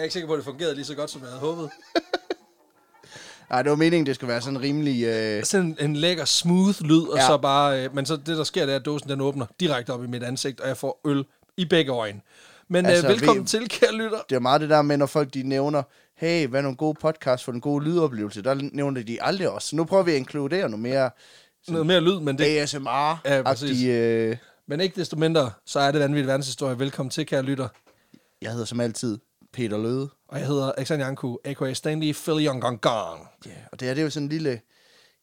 Jeg er ikke sikker på, at det fungerede lige så godt, som jeg havde håbet. Nej, det var meningen, det skulle være sådan rimelig... Øh... Sådan en, en lækker, smooth lyd, og Ja. så bare... Øh, men så det, der sker, det er, at dåsen den åbner direkte op i mit ansigt, og jeg får øl i begge øjne. Men altså, Altså, øh, velkommen vi- til, kære lytter. Det er meget det der med, når folk de nævner, hey, hvad er nogle gode podcast for en god lydoplevelse? Der nævner de aldrig os. Så nu prøver vi at inkludere noget mere Noget mere lyd, men, det, Ja, ASMR-agtige... præcis. øh... men ikke desto mindre, så er det vanvittig verdenshistorie. Velkommen til, kære lytter. Jeg hedder som altid Peter Løde. Og jeg hedder Alexander Janku, a.k.a. Stanley Phil Young Gong Gong. Ja, og det her, det er jo sådan en lille...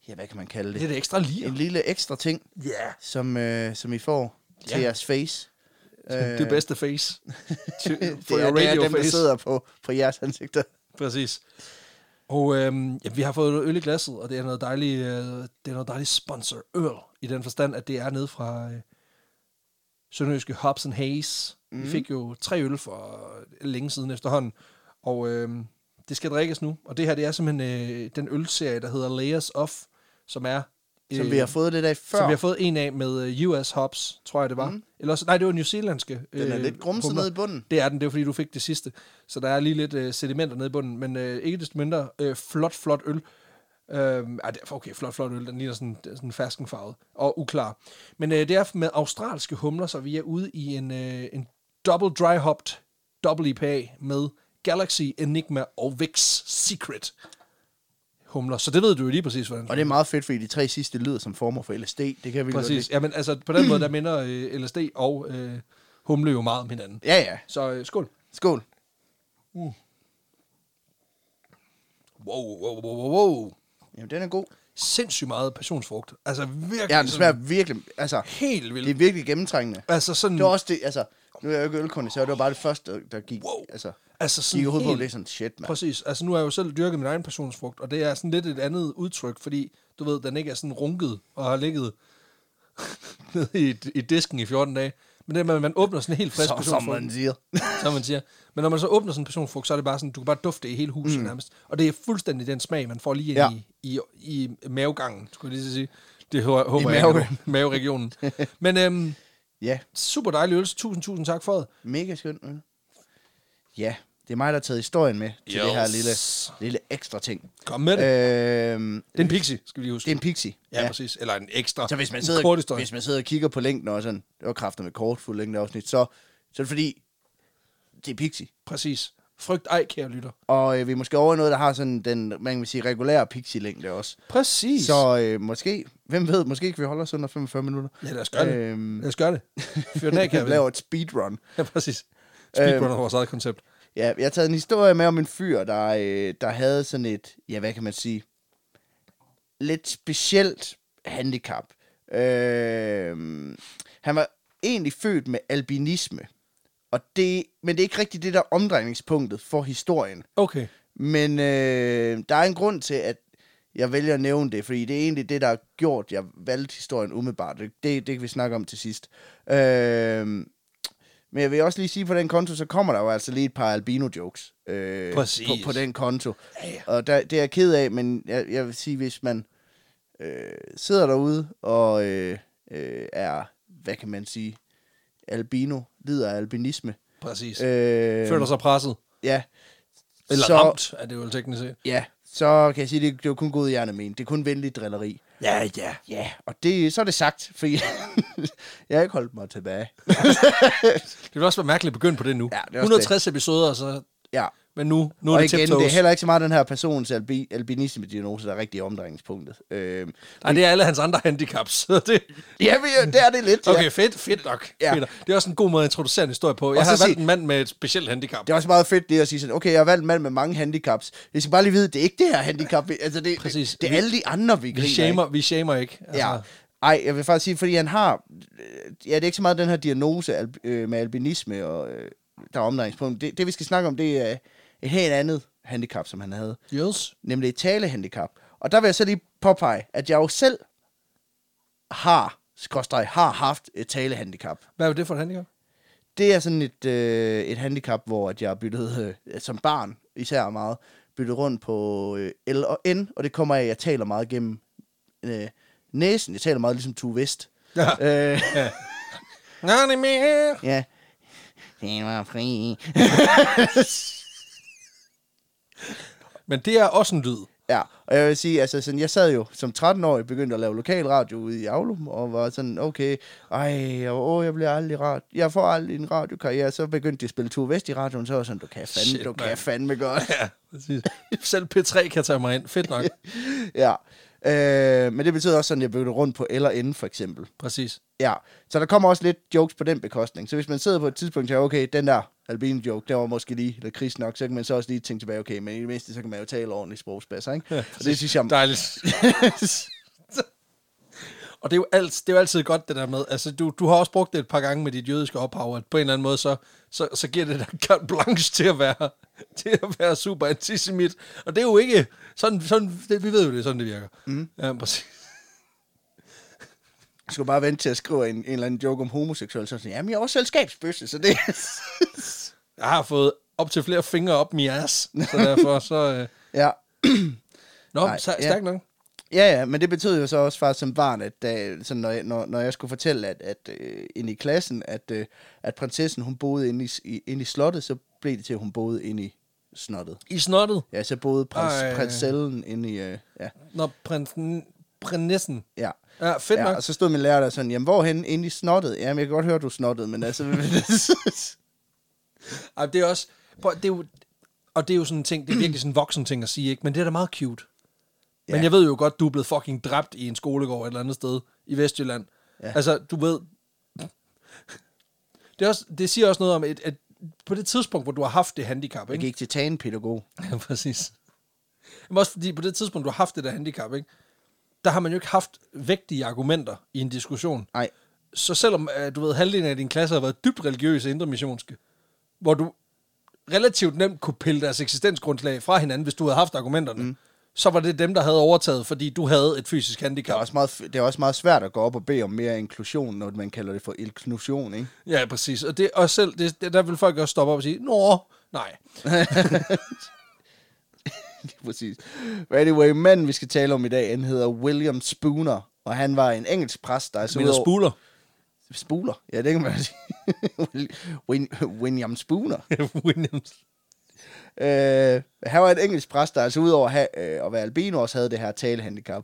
Ja, hvad kan man kalde Det er det ekstra lige. En lille ekstra ting, Ja. som, øh, som I får til Ja. jeres face. Yeah. Det bedste face. Til- For det, er, your det er radio dem, der face. sidder på, på jeres ansigter. Præcis. Og øhm, ja, vi har fået øl i glasset, og det er noget dejligt, øh, det er noget dejligt sponsor øl, i den forstand, at det er nede fra øh, Sønderjyske Hops and Haze. Mm. Vi fik jo tre øl for længe siden efterhånden, og øhm, det skal drikkes nu. Og det her, det er simpelthen øh, den ølserie, der hedder Layers of, som er... Som øh, vi har fået det der før. Som vi har fået en af med øh, US Hops, tror jeg det var. Mm. Eller også, nej, det var New Zealandske. Den er øh, lidt grumset humler. ned i bunden. Det er den, det er fordi, du fik det sidste. Så der er lige lidt øh, sedimenter nede i bunden, men øh, ikke desto mindre øh, flot, flot øl. Øhm, okay, flot, flot øl. Den ligner sådan, sådan ferskenfarvet og uklar. Men øh, det er med australske humler, så vi er ude i en, øh, en double dry hopped double IPA med Galaxy, Enigma og Vix Secret humler. Så det ved du jo lige præcis, hvordan Og det er meget fedt, fordi de tre sidste lyder som former for LSD. Det kan vi Præcis. lide. Jamen, altså, på den måde, der minder øh, LSD og øh, humle jo meget om hinanden. Ja, ja. Så øh, skål. Skål. Wow, wow, wow, wow, wow. Jamen, den er god. Sindssygt meget passionsfrugt. Altså virkelig. Ja, sådan smager virkelig... Altså, Helt det er vildt. virkelig gennemtrængende. Altså sådan, Det var også det, altså... Nu er jeg jo ikke ølkondensør, det var bare det første, der- gik... Wow. Altså, altså gik sådan i hovedet på, det er sådan, shit, mand. Præcis. Altså nu har jeg jo selv dyrket min egen passionsfrugt, og det er sådan lidt et andet udtryk, fordi du ved, den ikke er sådan runket og har ligget nede i, i disken i 14 dage. Men det at man åbner sådan en helt frisk Så, som man siger. som man siger. Men når man så åbner sådan en passionsfrugt, så er det bare sådan, du kan bare dufte i hele huset mm. nærmest. Og det er fuldstændig den smag, man får lige ind Ja. i, i, i mavegangen, skulle jeg lige sige. Det hå- håber I jeg mave- ikke. Maveregionen. Men øhm, Ja, super dejlig øl. Tusind, tusind tak for det. mega skønt. øl. Ja, det er mig, der har taget historien med til det her Yes. lille, lille ekstra ting. Kom med det. Øh, Øhm, det er en pixie, skal vi lige huske. det er en pixie. ja, ja, præcis. Eller en ekstra. Så hvis man, sidder, kort historie. hvis man sidder og kigger på længden og sådan, det var kræfter med kort fuld længde afsnit, så, så er det fordi, det er pixie. Præcis. Frygt ej, kære lytter. Og øh, vi er måske over i noget, der har sådan den, man kan sige, regulære pixie-længde også. Præcis. Så øh, måske, hvem ved, måske kan vi holde os under 45 minutter. Ja, lad os gøre det. Øhm, Lad os gøre det. Fyr den af, kære vi laver et speedrun. Ja, præcis. Speedrunner vores eget koncept. Ja, jeg har taget en historie med om en fyr, der, øh, der havde sådan et, ja, hvad kan man sige, lidt specielt handicap. Øh, han var egentlig født med albinisme, og det, men det er ikke rigtigt det, der er omdrejningspunktet for historien. Okay. Men øh, der er en grund til, at jeg vælger at nævne det, fordi det er egentlig det, der har gjort, jeg valgte historien umiddelbart. Det, det, det kan vi snakke om til sidst. Øh, men jeg vil også lige sige, på den konto, så kommer der jo altså lige et par albino-jokes øh, Præcis. på, på den konto. Ja, ja. Og der, det er jeg ked af, men jeg, jeg vil sige, hvis man øh, sidder derude og øh, øh, er, hvad kan man sige, albino, lider af albinisme. Præcis. Øh, Føler sig presset. Ja. Eller så, ramt, er det jo teknisk set. Ja, så kan jeg sige, det, det jo kun god hjerne men. Det er kun venlig drilleri. Ja, ja. Ja, og det, så er det sagt, fordi jeg har ikke holdt mig tilbage. Det vil også være mærkeligt at begynde på det nu. Ja, det er også 160 episoder, så, Ja, men nu, nu er og det igen, det er heller ikke så meget den her persons albi, albinisme-diagnose, der er rigtig omdrejningspunktet. Øhm, Nej, det er alle hans andre handicaps. Så det, ja, men, det er det lidt. okay, Ja. fedt, fedt nok. Ja. Det er også en god måde at introducere en historie på. Jeg Og har valgt sig- en mand med et specielt handicap. Det er også meget fedt det at sige sådan, okay, jeg har valgt en mand med mange handicaps. Jeg skal bare lige vide, det er ikke det her handicap. vi- Altså, det, Præcis. det, det er Vi- alle de andre, vi Vi griner af. shamer, vi shamer ikke. Altså, Ja. Ej, jeg vil faktisk sige, fordi han har... øh, Ja, det er ikke så meget den her diagnose al, øh, med albinisme, og, øh, der er omdrejningspunkt. Det, det, vi skal snakke om, det er et helt andet handicap, som han havde. Yes. Nemlig et talehandicap. Og der vil jeg så lige påpege, at jeg jo selv har, skråstreg, har haft et talehandicap. Hvad er det for et handicap? Det er sådan et, øh, et handicap, hvor at jeg byttet, øh, som barn især meget, byttet rundt på øh, L og N, og det kommer af, at jeg taler meget gennem øh, næsen. Jeg taler meget ligesom Tue Vest. Ja. Øh, det er mere. ja. Det var fri. Men det er også en lyd. Ja, og jeg vil sige, altså sådan, jeg sad jo som 13-årig, begyndte at lave lokalradio ude i Aulum, og var sådan, okay, ej, og, åh, jeg bliver aldrig rad, jeg får aldrig en radiokarriere, så begyndte de at spille Tue Vest i radioen, så var jeg sådan, du kan fandme, Shit, du kan mand. fandme godt. Ja, præcis. Selv P3 kan tage mig ind. Fedt nok. ja, øh, men det betyder også sådan, at jeg begyndte rundt på eller inde, for eksempel. Præcis. Ja, så der kommer også lidt jokes på den bekostning. Så hvis man sidder på et tidspunkt og tænker, okay, den der albino joke, det var måske lige lidt kris nok, så kan man så også lige tænke tilbage, okay, men i det mindste, så kan man jo tale ordentligt sprogspas, ikke? Ja, og det synes jeg... Dejligt. Og det er, jo alt, det er jo altid godt, det der med, altså du, du har også brugt det et par gange med dit jødiske ophav, at på en eller anden måde, så, så, så giver det dig carte blanche til at være, til at være super antisemit. Og det er jo ikke, sådan, sådan det, vi ved jo, det er sådan, det virker. Mm. Ja, præcis. Jeg skulle bare vente til at skrive en, en eller anden joke om homoseksuel, så sådan, jamen jeg er også selskabsbøsse, så det... Jeg har fået op til flere fingre op min ass, så derfor så... Øh, ja. nå, Nej, så, ja. stærk nok. Ja, ja, men det betød jo så også faktisk som barn, at da, sådan, når, jeg, når, når jeg skulle fortælle, at, at uh, inde i klassen, at, uh, at prinsessen, hun boede inde i, i, inde i slottet, så blev det til, at hun boede inde i snottet. I snottet, Ja, så boede prins, Ej. prinsellen inde i, uh, ja, når prinsen, prinsessen... ja. Ja, fedt ja, nok. og så stod min lærer der sådan, jamen hvorhen inde i snottet? Jamen, jeg kan godt høre, du snottede, men altså... Ej, det er også... Prøv, det er jo, og det er jo sådan en ting, det er virkelig sådan en voksen ting at sige, ikke? Men det er da meget cute. Men Ja. jeg ved jo godt, du er blevet fucking dræbt i en skolegård et eller andet sted i Vestjylland. Ja. Altså, du ved... Det, er også, det siger også noget om, at, at på det tidspunkt, hvor du har haft det handicap, jeg ikke? gik til tanepædagog. Ja, præcis. Men også fordi på det tidspunkt, du har haft det der handicap, ikke? der har man jo ikke haft vægtige argumenter i en diskussion. Nej, Så selvom, øh, du ved, halvdelen af din klasse har været dybt religiøse og indremissionske, hvor du relativt nemt kunne pille deres eksistensgrundlag fra hinanden, hvis du havde haft argumenterne, mm. Så var det dem, der havde overtaget, fordi du havde et fysisk det er, handicap. også meget, det er også meget svært at gå op og bede om mere inklusion, når man kalder det for inklusion, ikke? Ja, præcis. Og, det, og selv, det, der vil folk også stoppe op og sige, Nå, nej. Præcis. But anyway, manden, vi skal tale om i dag, han hedder William Spooner, og han var en engelsk præst, der er så udover- spuler. Spuler, ja, det kan man sige. William Spooner. Williams. Øh, han var en engelsk præst, der altså udover at, have, øh, at være albino, også havde det her talehandicap.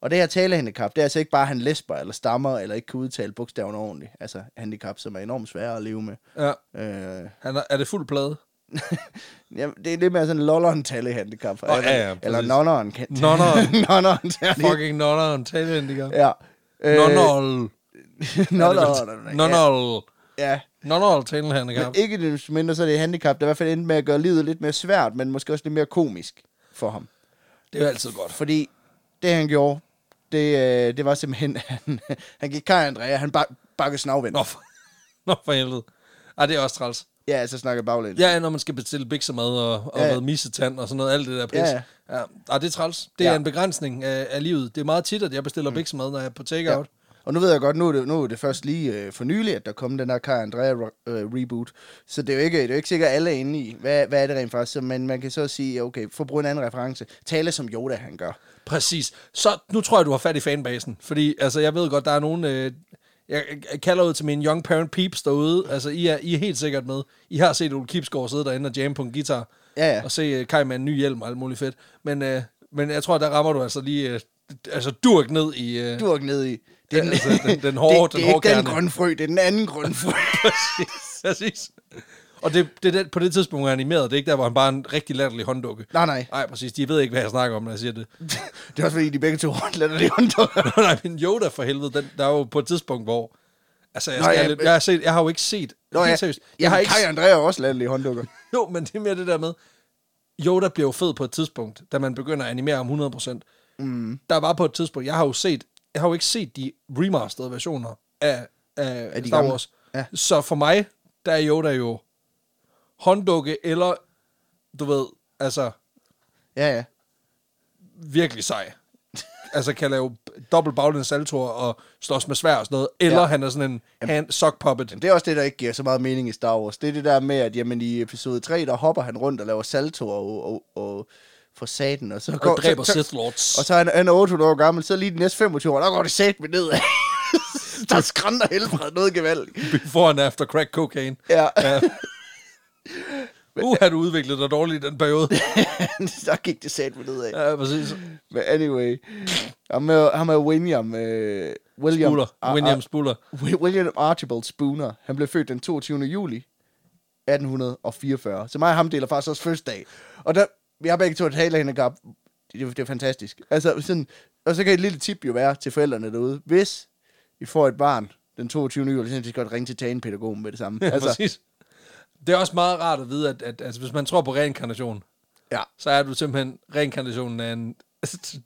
Og det her talehandicap, det er altså ikke bare, at han lesber eller stammer, eller ikke kan udtale bogstaverne ordentligt. Altså handicap, som er enormt svære at leve med. Ja. Øh, Han er, er det fuld plade? jamen, det er lidt mere sådan en lolleren talehandicap. Åh, ja, ja, eller nonneren. Nonneren. nonneren. Fucking nonner en talehandicap. Ja. Øh, Nonnol. Nolleren. Nonnol. Ja. Nonnol talehandicap. Men ikke desto mindre, så er det et handicap, der i hvert fald endte med at gøre livet lidt mere svært, men måske også lidt mere komisk for ham. Det er jo altid godt. Fordi det, han gjorde, det, øh, det var simpelthen, han, han gik Kai Andrea, han bak, bakkede snavvendt. Nå, for, Nå, for helvede. Ej, det er også træls. Ja, altså snakker baglæns. Ja, når man skal bestille biksemad og, og Ja. ja. missetand og sådan noget, alt det der pis. Ja, Ja, ja. ja. Ej, det er træls. Det Ja. er en begrænsning af, af livet. Det er meget tit, at jeg bestiller mm. biksemad, når jeg er på takeout. Og nu ved jeg godt, nu er det, nu er det først lige øh, for nylig, at der kom den der Kai Andrea øh, reboot. Så det er jo ikke, det er jo ikke sikkert, alle er inde i, hvad, hvad er det rent faktisk. Så, men man kan så sige, okay, for at bruge en anden reference, tale som Yoda han gør. Præcis. Så nu tror jeg, du har fat i fanbasen. Fordi altså, jeg ved godt, der er nogen... Øh, jeg, jeg kalder ud til mine young parent peeps derude. Altså, I er, I er helt sikkert med. I har set Ole Kipsgaard sidde derinde og jamme på en guitar. Ja, ja. Og se uh, Kai med en ny hjelm og alt muligt fedt. Men, øh, men jeg tror, der rammer du altså lige... Øh, altså, durk ned i... Øh, Du er ikke nede i. Ja, altså, den- den hårde- det, den det er hårde ikke den grønne frø, det er den anden grønne frø. Præcis. Og det, det, er det, på det tidspunkt, han er animeret, det er ikke der, hvor han bare er en rigtig latterlig hånddukke. nej, nej. Nej, præcis. De ved ikke, hvad jeg snakker om, når jeg siger det. Det er også fordi, de begge to lader det hånddukker. Nej, men Yoda for helvede, den, der er jo på et tidspunkt, hvor... Altså, jeg, Nå, skal ja, lidt, jeg, har set, jeg har jo ikke set... Nå, helt ja. seriøst. Jeg har ikke, Kai Andrea er også latterlige hånddukker. jo, men det er mere det der med... Yoda bliver jo fed på et tidspunkt, da man begynder at animere om 100%. Mm. Der var på et tidspunkt, jeg har jo set... Jeg har jo ikke set de remasterede versioner af, af, af de Star. Wars. Ja. Så for mig, der er Yoda jo hånddukke, eller du ved, altså Ja, ja. virkelig sej. altså kan lave dobbelt baglæns saltoer og slås med svær og sådan noget. Eller Ja. han er sådan en hand, sock puppet. Jamen, det er også det, der ikke giver så meget mening i Star Wars. Det er det der med, at jamen, i episode 3, der hopper han rundt og laver saltoer og, og, og for saten. Og så Og dræber så, Sith Lords. Og så er han, han er 800 år gammel, så lige de næste 25 år, der går det sat med nedad. der skrænter helbred noget gevaldigt. Before and after crack cocaine. Ja. Ja. Uh, har du udviklet dig dårligt i den periode. så gik det sat med ned af. ja, præcis. Men anyway, ham er, ham er William, øh, William, Spuller. Ar- William Spuller. Ar- William Archibald Spooner. Han blev født den 22. juli 1844. Så mig og ham deler faktisk også fødselsdag. Og der, vi har begge to et halehandicap. Det, det, det er fantastisk. Altså, sådan, og så kan et lille tip jo være til forældrene derude. Hvis I får et barn den 22. juli, så kan I godt ringe til tanepædagogen med det samme. Ja, altså, præcis. Det er også meget rart at vide, at, at altså, hvis man tror på reinkarnation, ja. så er du simpelthen reinkarnationen af en,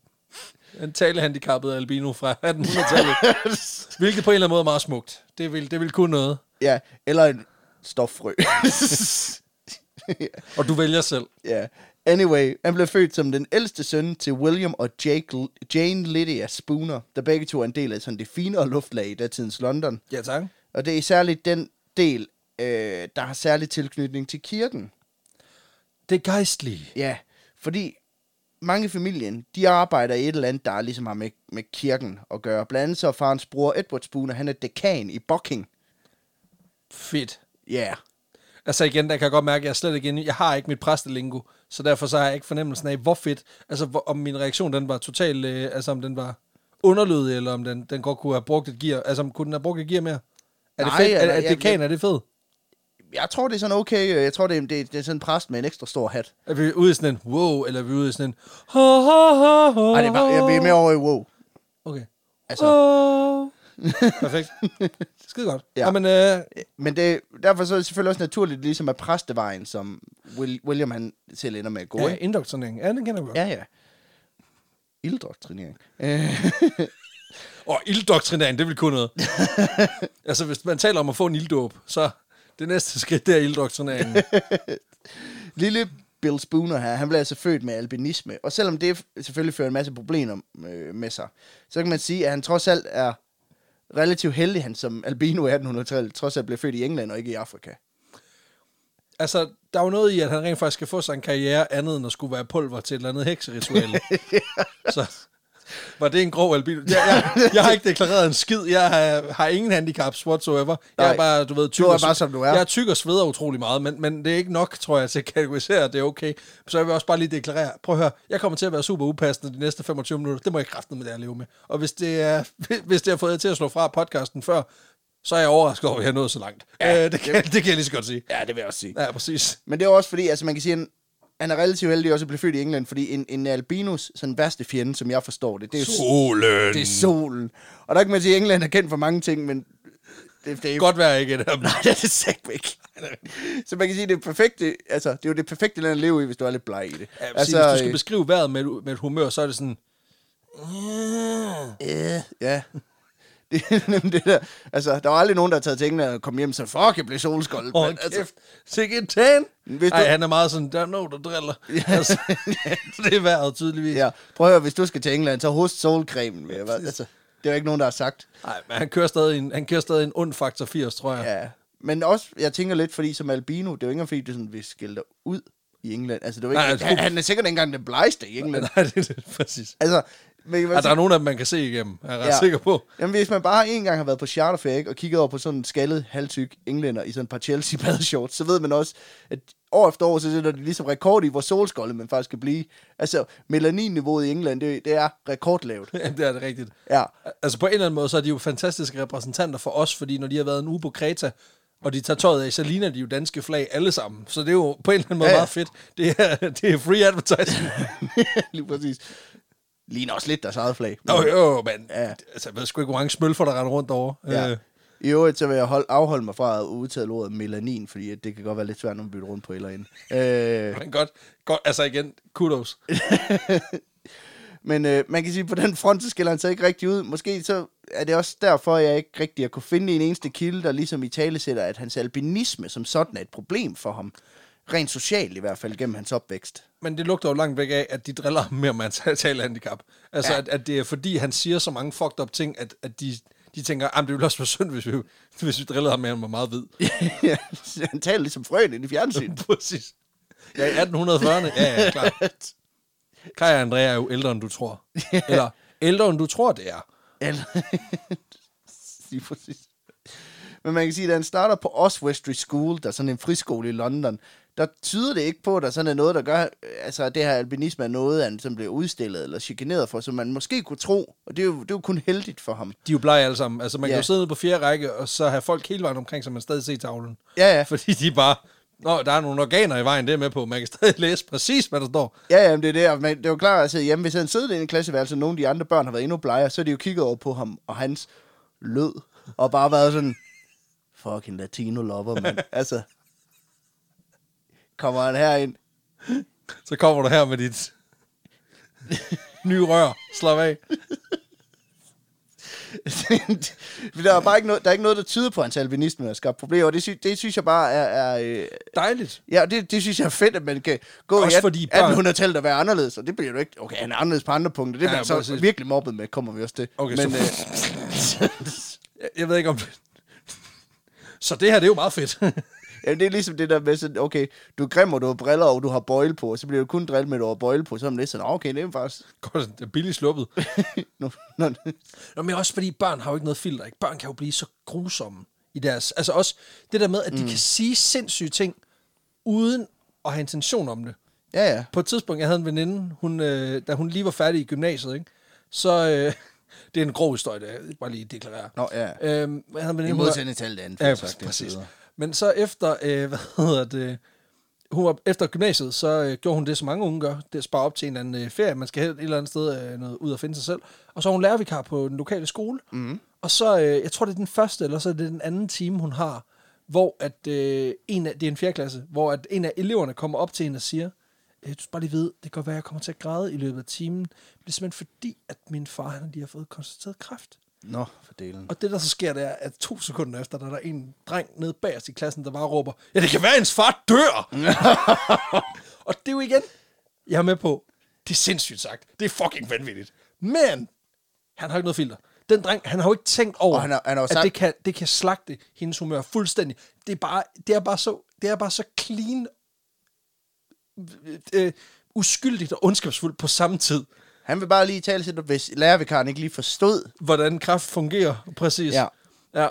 en talehandicappet albino fra 1800-tallet. hvilket på en eller anden måde er meget smukt. Det vil, det vil kunne noget. ja, eller en stoffrø. Og du vælger selv. Ja. Anyway, han blev født som den ældste søn til William og Jake, Jane Lydia Spooner, der begge to er en del af sådan det finere luftlag i datidens London. Ja, tak. Og det er særligt den del, øh, der har særlig tilknytning til kirken. Det er gejstlige. Ja, fordi mange i familien, de arbejder i et eller andet, der ligesom har med, med kirken at gøre. Blandt andet så farens bror Edward Spooner, han er dekan i Bucking. Fedt. Ja, yeah. Altså igen, der kan jeg godt mærke, at jeg slet ikke inde Jeg har ikke mit præstelingo, så derfor så har jeg ikke fornemmelsen af, hvor fedt. Altså, hvor, om min reaktion, den var totalt... Øh, altså, om den var underlødig, eller om den, den godt kunne have brugt et gear. Altså, om kunne den have brugt et gear mere? Er det Nej, fedt? Er, er jeg- dekan, er det fedt? jeg tror, det er sådan okay. Jeg tror, det er, det, er- det er sådan en præst med en ekstra stor hat. Er vi ude i sådan en wow, eller er vi ude i sådan en... Ha, ha, ha, ha, Nej, det er bare, jeg er mere over i wow. Okay. Altså, Oh. Perfekt. Skide godt. Ja. Ja. Jamen, øh, Men det, derfor så er det selvfølgelig også naturligt, ligesom at præstevejen, som Will, William han selv ender med at gå. ja, indoktrinering. Ja, den kender jeg godt. ja. ja. Ilddoktrinering. Øh, Og ilddokrinering, det vil kunne noget. altså, hvis man taler om at få en ilddåb, så det næste skridt, det er ilddokrineringen. lille Bill Spooner her, han blev altså født med albinisme. Og selvom det selvfølgelig fører en masse problemer med sig, så kan man sige, at han trods alt er relativt heldig, han som albino i 1800-tallet, trods alt blev født i England og ikke i Afrika. altså, der er jo noget i, at han rent faktisk skal få sig en karriere andet end at skulle være pulver til et eller andet hekseritual. Så var det en grov albino? Jeg, jeg, jeg har ikke deklareret en skid. Jeg har, har ingen handicaps whatsoever. Jeg Nej. er bare, du ved, tyk Du er bare, som du er. Jeg er tyk og sveder utrolig meget, men, men det er ikke nok, tror jeg, til at kategorisere, at det er okay. Så jeg vil også bare lige deklarere, prøv at høre, jeg kommer til at være super upassende de næste 25 minutter. Det må jeg kræfte med det at leve med. Og hvis det, er, hvis det har fået jer til at slå fra podcasten før, så er jeg overrasket over, at jeg er nået så langt. Ja, øh, det, kan, det kan jeg lige så godt sige. Ja, det vil jeg også sige. Ja, præcis. Men det er også fordi, altså man kan sige, han, er relativt heldig også at blive født i England, fordi en, en albinos sådan værste fjende, som jeg forstår det, det er Solen. det er solen. Og der kan man sige, at England er kendt for mange ting, men det, det er Godt være ikke et af dem. Nej, det er det sagt ikke. Så man kan sige, det er perfekte, altså, det er jo det perfekte land at leve i, hvis du er lidt bleg i det. Ja, altså, hvis du skal øh, beskrive vejret med, med et humør, så er det sådan... øh, ja. Det er nemlig det der. Altså, der var aldrig nogen, der har taget til England og kom hjem så fuck, jeg blev solskoldet. Åh, altså, kæft. Sikke en tan. Hvis du- Ej, han er meget sådan, der er nogen, der driller. altså, det er vejret tydeligvis. ja, prøv at høre, hvis du skal til England, så host solcremen. Ja, altså, det er jo ikke nogen, der har sagt. Nej, men han kører stadig en, han kører stadig en ond faktor 80, tror jeg. Ja. Men også, jeg tænker lidt, fordi som albino, det er jo ikke engang, fordi du sådan vil skille dig ud i England. Altså, det jo ikke, Nej, altså, han, han, er sikkert ikke engang den blegeste i England. Nej, det er det, præcis. Altså, men, Ja, der er nogen af dem, man kan se igennem, er jeg ret Ja. sikker på. Jamen, hvis man bare en gang har været på charterferie og kigget over på sådan en skaldet, halvtyk englænder i sådan et par Chelsea badeshorts, så ved man også, at år efter år, så sætter de ligesom rekord i, hvor solskoldet man faktisk kan blive. Altså, melaninniveauet i England, det, det er rekordlavt. Ja, det er det rigtigt. Ja, Altså på en eller anden måde, så er de jo fantastiske repræsentanter for os, fordi når de har været en uge på Kreta, og de tager tøjet af, så ligner de jo danske flag alle sammen. Så det er jo på en eller anden måde ja, ja. meget fedt. Det er, det er free advertising. lige præcis. Ligner også lidt deres eget flag. Nå jo, men Ja. altså, jeg ved sgu ikke, hvor mange smølfer, der render rundt over. Ja. Øh, I øvrigt, så vil jeg hold, afholde mig fra at udtale ordet melanin, fordi det kan godt være lidt svært, når man bytter rundt på eller andet. Øh, men godt, godt, altså igen, kudos. Men øh, man kan sige, at på den front, så skiller han sig ikke rigtig ud. Måske så er det også derfor, jeg ikke rigtig har kunne finde en eneste kilde, der ligesom i tale sætter, at hans albinisme som sådan er et problem for ham. Rent socialt i hvert fald, gennem hans opvækst. Men det lugter jo langt væk af, at de driller ham mere med hans talehandicap. Altså, Ja. at, at det er fordi, han siger så mange fucked up ting, at, at de, de tænker, at det ville også være synd, hvis vi, hvis vi drillede ham med, at han var meget hvid. Ja, han taler ligesom frøen i fjernsyn. Præcis. Ja, i 1840'erne. Ja, ja, klart. Kaj og Andrea er jo ældre, end du tror. Eller ældre, end du tror, det er. Eller... Lige præcis. Men man kan sige, at han starter på Oswestry School, der er sådan en friskole i London, der tyder det ikke på, at der sådan er noget, der gør, altså at det her albinisme er noget, han som bliver udstillet eller chikaneret for, som man måske kunne tro, og det er jo, det er jo kun heldigt for ham. De er jo blege alle sammen. Altså, man ja. Kan jo sidde nede på fjerde række, og så have folk hele vejen omkring, så man stadig ser tavlen. Ja, ja, Fordi de bare... Nå, der er nogle organer i vejen, det er med på. Man kan stadig læse præcis, hvad der står. ja, ja, men det er det, og man, det er jo klart, at sidde hjemme, hvis han sidder i klasseværelset, og nogle af de andre børn har været endnu blegere, så er de jo kigget over på ham og hans lød, og bare været sådan, fucking latino lover, mand. altså, kommer han herind, Så kommer du her med dit nye rør. Slap af. der er bare ikke noget, der er ikke noget, der tyder på, at hans albinisme har skabt problemer, det, sy, det synes jeg bare er, er øh, Dejligt. ja, det, det synes jeg er fedt, at man kan gå Også i fordi børn- 1800-tallet og være anderledes, og det bliver jo ikke, okay, han er anderledes på andre punkter, det Ja, bliver så præcis. virkelig mobbet med, kommer vi også til. Okay, Men, så- øh, Jeg, jeg ved ikke om... Så det her, det er jo meget fedt. Ja, det er ligesom det der med sådan, okay, du er grim, og du har briller, og du har bøjle på, og så bliver du kun drillet med, at du har bøjle på, så er man lidt sådan, okay, det er faktisk... Godt, det er billigt sluppet. nu, nu, Nå, men også fordi børn har jo ikke noget filter. Ikke? Børn kan jo blive så grusomme i deres... Altså også det der med, at de mm. kan sige sindssyge ting, uden at have intention om det. ja, ja. På et tidspunkt, jeg havde en veninde, hun, øh, da hun lige var færdig i gymnasiet, ikke? så... Øh, det er en grov historie, det er bare lige deklarere. Nå, ja. Øhm, jeg havde en I veninde, var- modsætning til alt andet. Ja, det præcis. Men så efter, øh, hvad hedder det, hun var efter gymnasiet, så øh, gjorde hun det, som mange unge gør. Det er at spare op til en eller anden øh, ferie. Man skal hen et eller andet sted øh, noget, ud og finde sig selv. Og så er hun lærervikar på den lokale skole. Mm. Og så, øh, jeg tror det er den første, eller så er det den anden time, hun har, hvor at, øh, en af, det er en fjerde klasse, hvor at en af eleverne kommer op til hende og siger, øh, du skal bare lige vide, det kan godt være, at jeg kommer til at græde i løbet af timen. Men det er simpelthen fordi, at min far han lige har fået konstateret kræft. Nå, for delen. Og det, der så sker, det er, at to sekunder efter, der er der en dreng nede bag os i klassen, der bare råber, ja, det kan være, at ens far dør! og det er jo igen, jeg er med på, det er sindssygt sagt. Det er fucking vanvittigt. Men, han har ikke noget filter. Den dreng, han har jo ikke tænkt over, Og han har- han har at sagt- det kan, det kan slagte hendes humør fuldstændig. Det er bare, det er bare så, det er bare så clean, øh, uskyldigt og ondskabsfuldt på samme tid, Han vil bare lige tale til dig, hvis lærervikaren ikke lige forstod. hvordan kraft fungerer. Præcis. Ja. ja.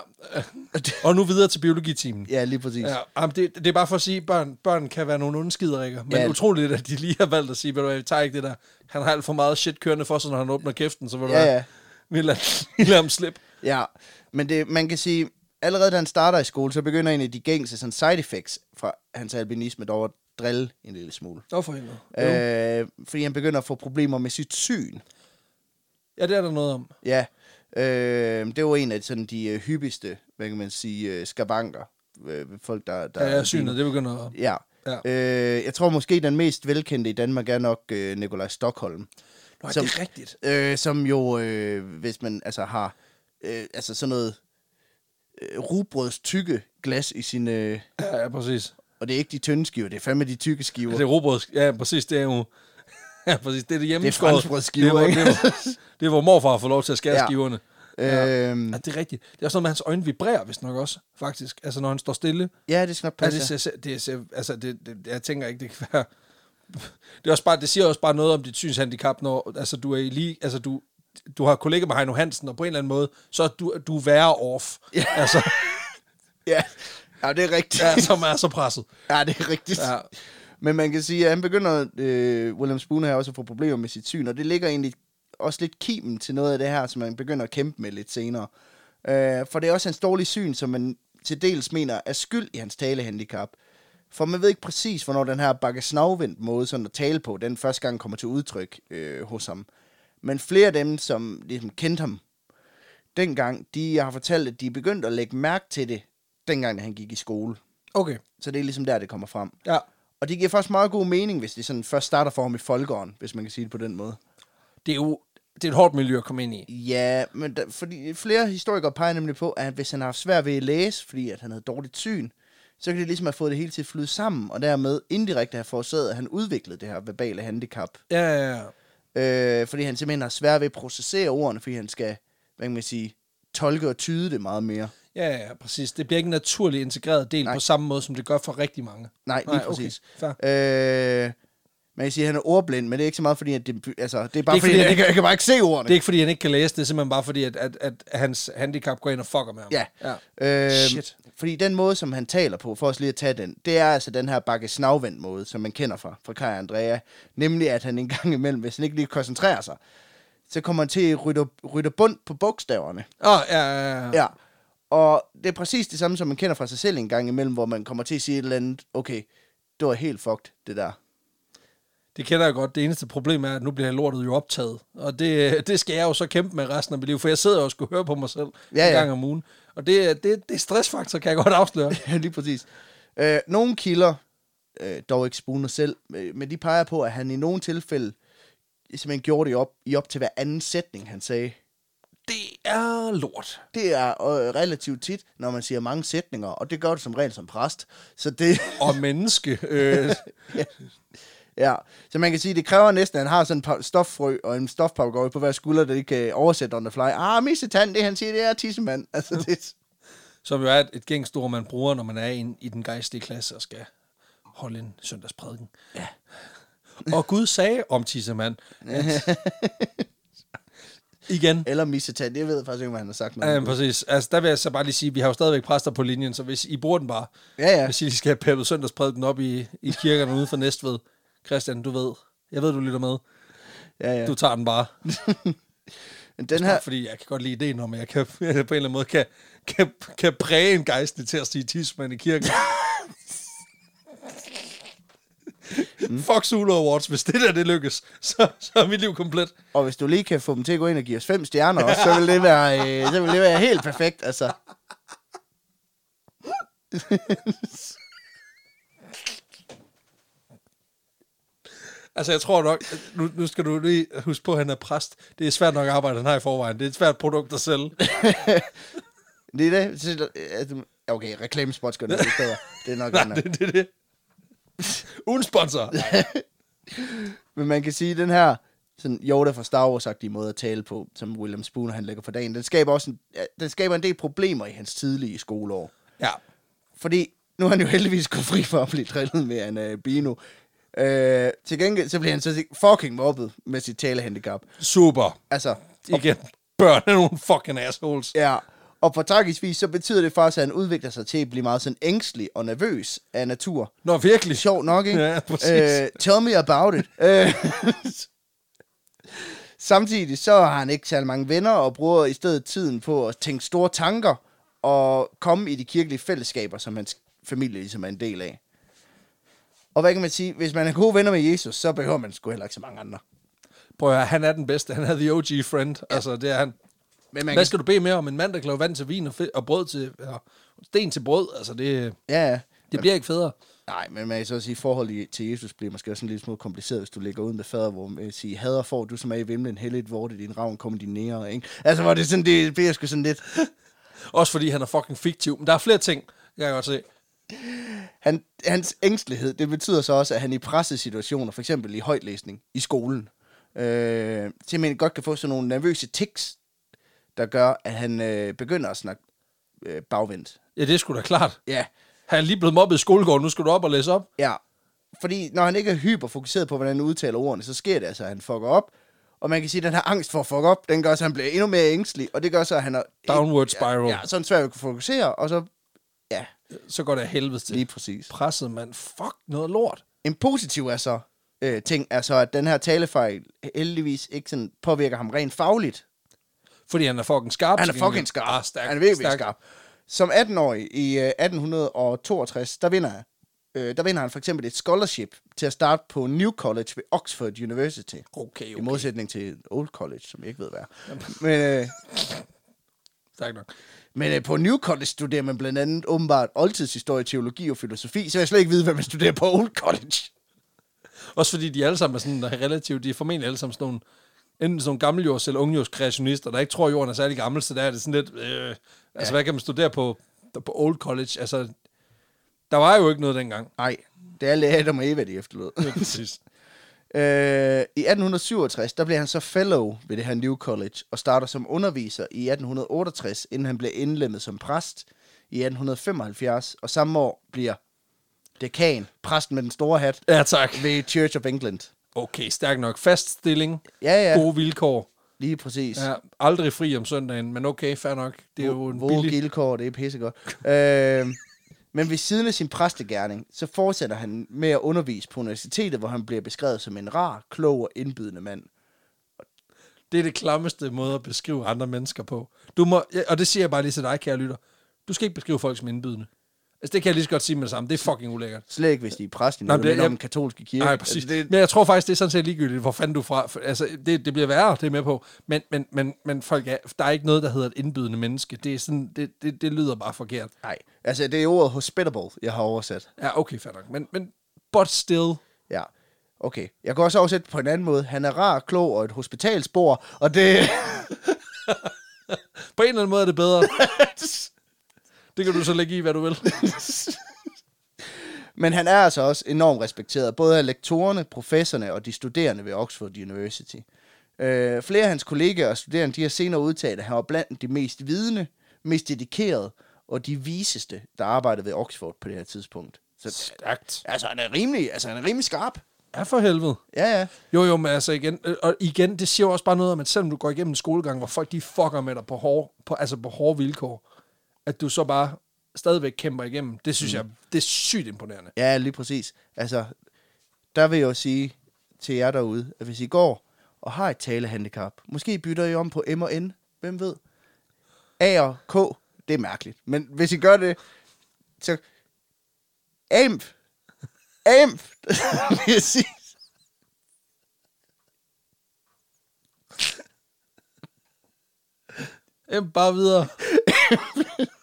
Og nu videre til biologitimen. Ja, lige præcis. Ja, det, det er bare for at sige, at børn, børn kan være nogle onde skiderikker. Men Ja. utroligt, at de lige har valgt at sige, ved du hvad, vi tager ikke det der. Han har alt for meget shit kørende for sig, når han åbner kæften, så vil du Ja, ja. vi lader, vi lader ham slippe. Ja, men det, man kan sige, allerede da han starter i skole, så begynder en af de gængse sådan, side effects fra hans albinisme dog drille en lille smule. Nå for helvede. Øh, fordi han begynder at få problemer med sit syn. Ja, det er der noget om. Ja, øh, det var en af sådan, de øh, hyppigste, hvad kan man sige, øh, skabanker. Øh, folk, der, der Ja, ja, synet, det begynder at... Ja. Ja. Øh, jeg tror måske, den mest velkendte i Danmark er nok øh, Nikolaj Stockholm. Nå, Som- det er rigtigt. Øh, som jo, øh, hvis man altså har øh, altså sådan noget øh, rugbrøds tykke glas i sin... Øh, Ja, ja, præcis. Og det er ikke de tynde skiver, det er fandme de tykke skiver. Det er robrød. Ja, præcis, det er jo... Ja, præcis, det er det hjemme. franskbrødsskiver, det, er, ikke? hvor- det, er, hvor- det er, hvor morfar får lov til at skære Ja. ja. skiverne. Øhm, Ja, det er rigtigt. Det er også noget med, at hans øjne vibrerer, hvis nok også, faktisk. Altså, når han står stille. ja, det skal nok Ja, passe. det, ser, det, ser, altså, det, det, jeg tænker ikke, det kan være... Det, er også bare, det siger også bare noget om dit synshandicap, når altså, du er i lige... Altså, du, du har kollega med Heino Hansen, og på en eller anden måde, så er du, du er værre off. Ja. Altså, ja. Ja, det er rigtigt. ja, som er så presset. Ja, det er rigtigt. Ja. Men man kan sige, at han begynder, øh, William Spooner her også at få problemer med sit syn, og det ligger egentlig også lidt kimen til noget af det her, som man begynder at kæmpe med lidt senere. Øh, for det er også hans dårlige syn, som man til dels mener er skyld i hans talehandicap. For man ved ikke præcis, hvornår den her bakkesnavvendt måde sådan at tale på, den første gang kommer til udtryk øh, hos ham. Men flere af dem, som ligesom kendte ham dengang, de har fortalt, at de er begyndt at lægge mærke til det, dengang han gik i skole. Okay, Så det er ligesom der, det kommer frem. ja. Og det giver faktisk meget god mening, hvis det sådan først starter for ham i folkeåren, hvis man kan sige det på den måde. Det er jo det er et hårdt miljø at komme ind i. Ja, men der, fordi flere historikere peger nemlig på, at hvis han har haft svært ved at læse, fordi at han havde dårligt syn, så kan det ligesom have fået det hele til at flyde sammen, og dermed indirekte have forårsaget, at han udviklede det her verbale handicap. Ja, ja, ja. Øh, fordi han simpelthen har svært ved at processere ordene, fordi han skal, hvad kan man sige, tolke og tyde det meget mere. Ja, ja, præcis. Det bliver ikke en naturlig integreret del Nej. På samme måde, som det gør for rigtig mange. Nej, lige Nej, okay. præcis. Fair. Øh, Man kan sige, at han er ordblind, men det er ikke så meget fordi, at det, altså, det er bare Det er fordi, fordi, at han jeg, kan, jeg kan bare ikke se ordene. Det er ikke, fordi han ikke kan læse, det er simpelthen bare fordi, at, at, at hans handicap går ind og fucker med ham. Ja. ja. Øh, Shit. Fordi den måde, som han taler på, for os lige at tage den, det er altså den her bakke snavvendt måde, som man kender fra, fra Kai Andrea. Nemlig, at han en gang imellem, hvis han ikke lige koncentrerer sig, så kommer han til at rydde, rydde bund på bogstaverne. Åh, oh, ja, ja, ja. Ja. Og det er præcis det samme, som man kender fra sig selv en gang imellem, hvor man kommer til at sige et eller andet, okay, det var helt fucked, det der. Det kender jeg godt. Det eneste problem er, at nu bliver lortet jo optaget. Og det, det skal jeg jo så kæmpe med resten af mit liv, for jeg sidder jo og skulle høre på mig selv Ja, en ja. gang om ugen. Og det, det, det er stressfaktor, kan jeg godt afsløre. Ja, lige præcis. Øh, nogle kilder, øh, dog ikke Spooner selv, øh, men de peger på, at han i nogle tilfælde simpelthen gjorde det op, i op til hver anden sætning, han sagde. Det er lort. Det er øh, relativt tit, når man siger mange sætninger, og det gør du som regel som præst. Så det, Og menneske. Øh, ja. Så man kan sige, det kræver næsten, at han har sådan en stoffrø og en stofpapagøje på hver skulder, der ikke kan oversætte on the fly. Ah, missetand, det han siger, det er tissemand. Altså, det, som jo er et, et gængstord, man bruger, når man er i, en, i den gejstlige klasse og skal holde en søndagsprædiken. Ja. Og Gud sagde om tissemand, at, igen, eller missetand, det ved faktisk ikke, hvad han har sagt. Ja, præcis. Altså, der vil jeg så bare lige sige, at vi har jo stadigvæk præster på linjen, så hvis I bruger den bare, Ja, ja. hvis I skal have peppet søndagsprædiken op i, i kirkerne ude for Næstved, Christian, du ved, jeg ved, du lytter med, Ja, ja. du tager den bare. Men den Her... her, Fordi jeg kan godt lide ideen om, at jeg kan, jeg på en eller anden måde kan, kan, kan præge en gejstlig til at sige tidsmand i kirken. Fuck Zulu Awards, hvis det der det lykkes, så, så er mit liv komplet. Og hvis du lige kan få dem til at gå ind og give os fem stjerner også, så vil det være, øh, så vil det være helt perfekt, altså. Altså, jeg tror nok, nu, nu skal du lige huske på, at han er præst. Det er svært nok arbejde, han har i forvejen. Det er et svært produkt at sælge. Det er det. Okay, reklamespot skal det ikke bedre. Det er nok Nej, det, det, det. Uden sponsor. Men man kan sige, at den her sådan Yoda fra Star wars måde at tale på, som William Spooner han lægger for dagen, den skaber også en, den skaber en del problemer i hans tidlige skoleår. Ja. Fordi nu er han jo heldigvis gået fri for at blive drillet med en uh, Bino. Øh, til gengæld så bliver han så fucking mobbet med sit talehandicap. Super. Altså, Igen. Børn er nogle fucking assholes. Ja, og på tragisk vis, så betyder det faktisk, at han udvikler sig til at blive meget sådan ængstelig og nervøs af natur. Nå, virkelig. Sjov nok, ikke? Ja, præcis. Øh, tell me about it. Øh, Samtidig så har han ikke særlig mange venner, og bruger i stedet tiden på at tænke store tanker, og komme i de kirkelige fællesskaber, som hans familie ligesom er en del af. Og hvad kan man sige? Hvis man er gode venner med Jesus, så behøver man sgu heller ikke så mange andre. Prøv at høre, han er den bedste. Han er the OG friend. Ja. Altså, det er han. Men man Hvad kan, skal du bede mere om? En mand, der kan lave vand til vin og, fe- og brød til... Ja, sten til brød. Altså, det, ja, ja. det bliver ikke federe. Nej, men man kan så sige, at forholdet til Jesus bliver måske også en lille smule kompliceret, hvis du ligger uden med fader, hvor man siger, hader får du som er i vimlen, heldigt hvor det din ravn kommer din nære, ikke? Altså, hvor det sådan, det bliver sgu sådan lidt... Også fordi han er fucking fiktiv. Men der er flere ting, jeg kan godt se. Han, hans ængstelighed, det betyder så også, at han i pressesituationer, for eksempel i højtlæsning i skolen, øh, simpelthen godt kan få sådan nogle nervøse tics, der gør, at han øh, begynder at snakke øh, bagvendt. Ja, det sgu da klart. Ja, Han er lige blevet mobbet i skolegården. Nu skal du op og læse op. ja. Fordi når han ikke er hyperfokuseret på, hvordan han udtaler ordene, så sker det altså, at han fucker op. Og man kan sige, at den her angst for at fuck op, den gør så, at han bliver endnu mere ængstelig, og det gør så, at han er... Downward spiral. Ja, ja så er han svært at kunne fokusere, og så... Ja, Så går det af helvede til. lige præcis. Presset, mand. Fuck noget lort. En positiv er så, øh, ting er så, at den her talefejl heldigvis ikke sådan påvirker ham rent fagligt. Fordi han er fucking skarp. Han er fucking skarp. Ah, stærk, han er virkelig stærk. skarp. Som 18-årig i øh, 1862, der vinder, øh, der vinder han for eksempel et scholarship til at starte på New College ved Oxford University. Okay, I okay. modsætning til Old College, som jeg ikke ved hvad er. Men, øh, Stærk nok. men øh, på New College studerer man blandt andet åbenbart oldtidshistorie, teologi og filosofi, så jeg slet ikke vide, hvad man studerer på Old College. Også fordi de alle sammen er sådan relativt, de er formentlig alle sammen sådan nogle, enten sådan nogle gammeljords eller ungjords kreationister, der ikke tror, at jorden er særlig gammel, så der er det sådan lidt, øh, altså Ja. hvad kan man studere på, på Old College? Altså, der var jo ikke noget dengang. Nej, det er alle Adam og Eva, de efterlod. Er præcis. Øh, I 1867, der blev han så fellow ved det her New College, og starter som underviser i 1868, inden han blev indlemmet som præst i 1875, og samme år bliver dekan, præsten med den store hat, Ja, tak. ved Church of England. Okay, stærk nok. Fast stilling. Ja, ja, Gode vilkår. lige præcis. Ja, aldrig fri om søndagen, men okay, fair nok. Det er jo en Våge billig... gildkår, det er pissegodt. øh, men ved siden af sin præstegærning, så fortsætter han med at undervise på universitetet, hvor han bliver beskrevet som en rar, klog og indbydende mand. Det er det klammeste måde at beskrive andre mennesker på. Du må, og det siger jeg bare lige til dig, kære lytter. Du skal ikke beskrive folk som indbydende. Altså, det kan jeg lige så godt sige med det samme. Det er fucking ulækkert. Slet ikke, hvis de er præst i Nej, noget, men det- om den katolske kirke. Nej, præcis. Altså, det, Men jeg tror faktisk, det er sådan set ligegyldigt, hvor fanden du fra. Altså, det, det bliver værre, det er med på. Men, men, men, men folk er, der er ikke noget, der hedder et indbydende menneske. Det, er sådan, det, det, det lyder bare forkert. nej, altså det er ordet hospitable, jeg har oversat. Ja, okay, fair nok. Men, men but still. Ja, okay. Jeg kan også oversætte på en anden måde. Han er rar, klog og et hospitalsbor, og det... På en eller anden måde er det bedre. det kan du så lægge i, hvad du vil. Men han er altså også enormt respekteret, både af lektorerne, professorerne og de studerende ved Oxford University. Øh, flere af hans kollegaer og studerende de har senere udtalt, at han var blandt de mest vidende, mest dedikerede og de viseste, der arbejdede ved Oxford på det her tidspunkt. Så Stærkt. altså, han er rimelig, altså, han er rimelig skarp. Ja, for helvede. Ja, ja. Jo, jo, men altså igen, øh, og igen, det siger også bare noget om, at selvom du går igennem en skolegang, hvor folk de fucker med dig på hårde, på, altså på hårde vilkår, at du så bare stadigvæk kæmper igennem, det synes mm. jeg, det er sygt imponerende. Ja, lige præcis. Altså, der vil jeg jo sige til jer derude, at hvis I går og har et talehandicap, måske bytter I om på M og N, hvem ved? A og K, det er mærkeligt. Men hvis I gør det, så... AMP! AMP! vil jeg sige. Jamen, bare videre.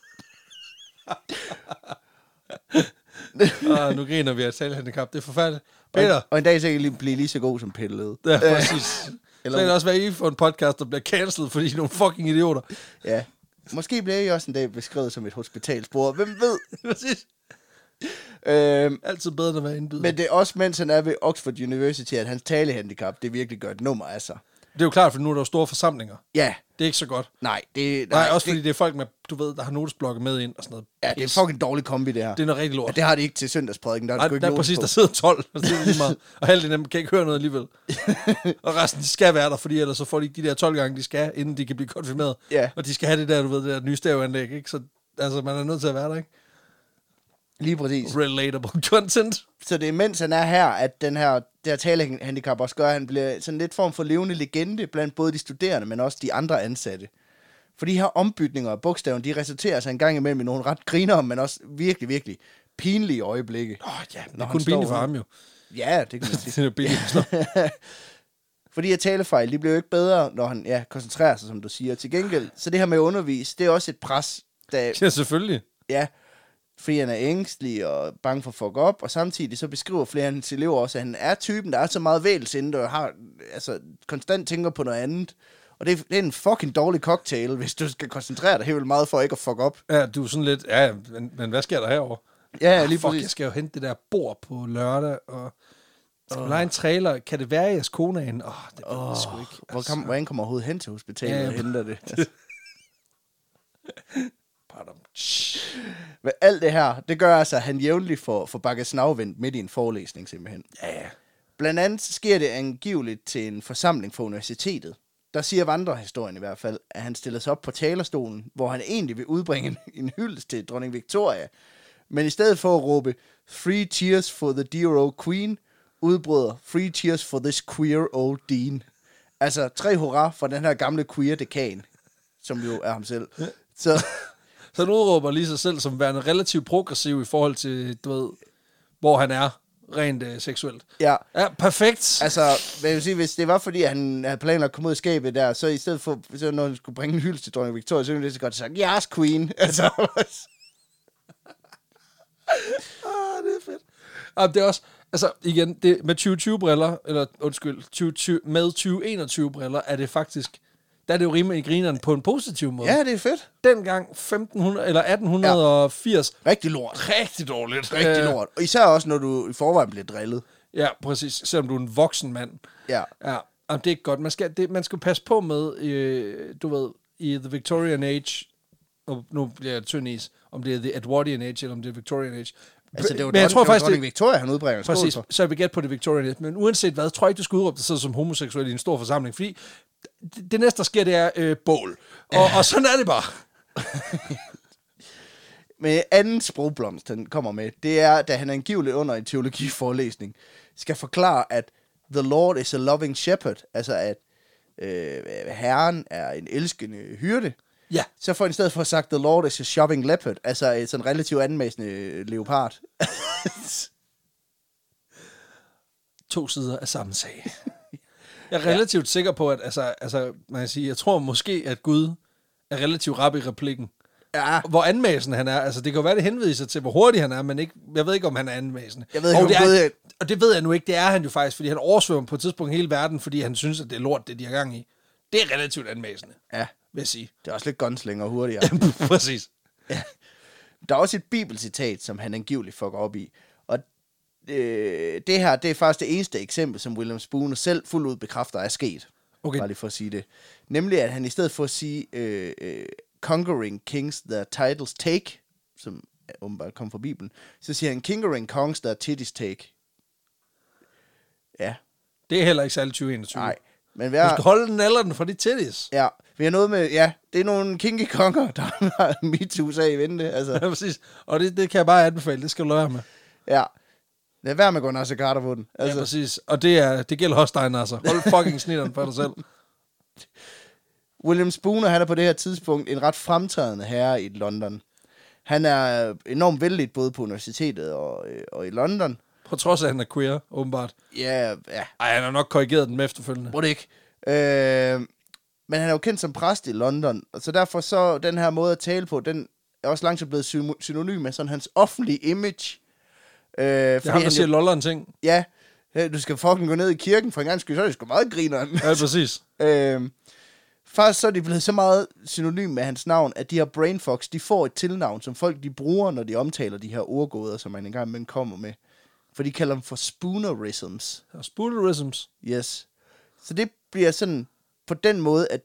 ah, nu griner vi af talhandicap. Det er forfærdeligt. Peter. Og, og en dag så kan lige blive lige så god som Peter Led. Ja, præcis. Eller-. Så kan det også være, I får en podcast, der bliver cancelled, fordi I er nogle fucking idioter. Ja. Måske bliver I også en dag beskrevet som et hospitalsbord. Hvem ved? præcis. Øhm, Altid bedre end at være indbyder. men det er også, mens han er ved Oxford University, at hans talehandicap, det virkelig gør et nummer af sig. Det er jo klart, for nu er der jo store forsamlinger. Ja, Det er ikke så godt. nej, det, Nej, nej, også det, fordi det er folk med, du ved, der har notesblokke med ind og sådan noget. ja, det er fucking dårlig kombi, det her. Det er noget rigtig lort. Ja, det har de ikke til søndagsprædiken, der er Nej, ikke der er præcis, på. der sidder 12, og det er lige meget. Og halvdelen af dem kan ikke høre noget alligevel. og resten, de skal være der, fordi ellers så får de ikke de der 12 gange, de skal, inden de kan blive konfirmeret. Ja. Og de skal have det der, du ved, det der nye stavanlæg, ikke? Så altså, man er nødt til at være der, ikke? Lige præcis. Relatable content. Så det er mens han er her, at den her, det her talehandicap også gør, at han bliver sådan lidt form for levende legende blandt både de studerende, men også de andre ansatte. For de her ombytninger af bogstaven, de resulterer sig en gang imellem i nogle ret griner, men også virkelig, virkelig pinlige øjeblikke. Åh, oh, ja, det er han kun står for ham jo. Ja, det kan man sige. det er for Fordi at talefejl, de bliver jo ikke bedre, når han ja, koncentrerer sig, som du siger. Til gengæld, så det her med at undervise, det er også et pres, der, ja, selvfølgelig. ja, fordi han er ængstelig og bange for at fuck op, og samtidig så beskriver flere af hans elever også, at han er typen, der er så meget vælsinde, og har, altså, konstant tænker på noget andet. Og det er, det er en fucking dårlig cocktail, hvis du skal koncentrere dig helt vildt meget for ikke at fuck op. Ja, du er sådan lidt, ja, men, men hvad sker der herovre? Ja, Ah, lige fuck, præcis. jeg skal jo hente det der bord på lørdag, og skal lege en trailer. Kan det være, jeres kone er inde? Åh, oh, det jeg sgu ikke. Hvor kom, hvordan kommer overhovedet hen til hospitalet Ja, ja, ja. og henter det? Altså, Pardon. Men alt det her, det gør altså, at han jævnligt får, får bakket snavvendt midt i en forelæsning simpelthen. Ja, ja. Blandt andet sker det angiveligt til en forsamling for universitetet. Der siger vandrehistorien i hvert fald, at han stiller sig op på talerstolen, hvor han egentlig vil udbringe en, en hyldest til dronning Victoria. Men i stedet for at råbe, Three cheers for the dear old queen, udbryder, Three cheers for this queer old dean. Altså, tre hurra for den her gamle queer dekan, som jo er ham selv. Så, Så han udråber lige sig selv som værende relativt progressiv i forhold til, du ved, hvor han er rent øh, seksuelt. ja, Ja, perfekt. Altså, hvad jeg vil sige, hvis det var fordi, han havde planlagt at komme ud af skabet der, så i stedet for, så når han skulle bringe en hyldest til dronning Victoria, så ville han lige så godt sagt, yes, queen. Altså, Ah, det er fedt. Ah, det er også, altså igen, det, med 2020-briller, eller undskyld, 2020, med 2021-briller, er det faktisk, der er det jo rimelig grineren på en positiv måde. ja, det er fedt. Dengang 1500, eller 1880, Rigtig lort. rigtig dårligt. Rigtig Øh, lort. Og især også, når du i forvejen bliver drillet. Ja, præcis. Selvom du er en voksen mand. Ja. Ja, Jamen, det er ikke godt. Man skal, det, man skal passe på med, øh, du ved, i The Victorian Age, og nu bliver jeg tynd is, om det er The Edwardian Age, eller om det er Victorian Age, Altså, det var Men jeg tror faktisk, det- Victoria, han udbringer skål Præcis, for. så jeg vil gætte på det Victorian. Men uanset hvad, tror jeg ikke, du skal udråbe dig selv som homoseksuel i en stor forsamling, fordi det, det næste, der sker, det er øh, bål. Og, og sådan er det bare. Men anden sprogblomst, han kommer med, det er, da han angiveligt under en teologiforelæsning skal forklare, at the Lord is a loving shepherd, altså at øh, herren er en elskende hyrde, Ja, så får han i stedet for sagt, the Lord is a shopping leopard, altså et sådan relativt anmæssende leopard. to sider af samme sag. Jeg er relativt sikker på, at altså, altså, man kan sige, jeg tror måske, at Gud er relativt rap i replikken. ja, Hvor anmæsende han er. Altså, det kan jo være, det henviser til, hvor hurtig han er, men ikke, jeg ved ikke, om han er anmæsende. Jeg ved ikke, og det er, er- Og det ved jeg nu ikke. Det er han jo faktisk, fordi han oversvømmer på et tidspunkt hele verden, fordi han synes, at det er lort, det de har gang i. Det er relativt anmæsende, ja, vil jeg sige. det er også lidt gunslinger hurtigere. Præcis. Der er også et bibelcitat, som han angiveligt fucker op i. Og øh, det her, det er faktisk det eneste eksempel, som William Spooner selv fuldt ud bekræfter er sket. Okay. Bare lige for at sige det. Nemlig, at han i stedet for at sige øh, øh, Conquering Kings the Titles Take, som åbenbart kom fra Bibelen, så siger han Conquering Kongs the Titties Take. Ja, Det er heller ikke særlig 2021. nej. Men Du hvad, skal holde den eller den for de titties. ja, vi har noget med, ja, det er nogle kinky konger, der har MeToo-sag i vente. Altså, Ja, præcis. Og det, det kan jeg bare anbefale. Det skal du lade være med. ja. Lad være med at gå Nasser Carter på den. Altså. Ja, præcis. Og det, er, det gælder også dig, Nasser. Hold fucking snitteren for dig selv. William Spooner, han er på det her tidspunkt en ret fremtrædende herre i London. Han er enormt vældig både på universitetet og, øh, og i London. På trods af, at han er queer, åbenbart. Ja, ja, Ej, han har nok korrigeret den med efterfølgende. må det ikke. Øh, men han er jo kendt som præst i London, og så derfor så den her måde at tale på, den er også langsomt blevet syn- synonym med sådan hans offentlige image. Øh, Det er ham, der siger lolleren ting. ja, øh, du skal fucking gå ned i kirken for en gang skyld, så er det sgu meget grineren. Ja, præcis. Øh, faktisk så er de blevet så meget synonym med hans navn, at de her brainfox, de får et tilnavn, som folk de bruger, når de omtaler de her ordgåder, som man engang imellem kommer med. For de kalder dem for spoonerisms. Og spoonerisms. Yes. Så det bliver sådan på den måde, at,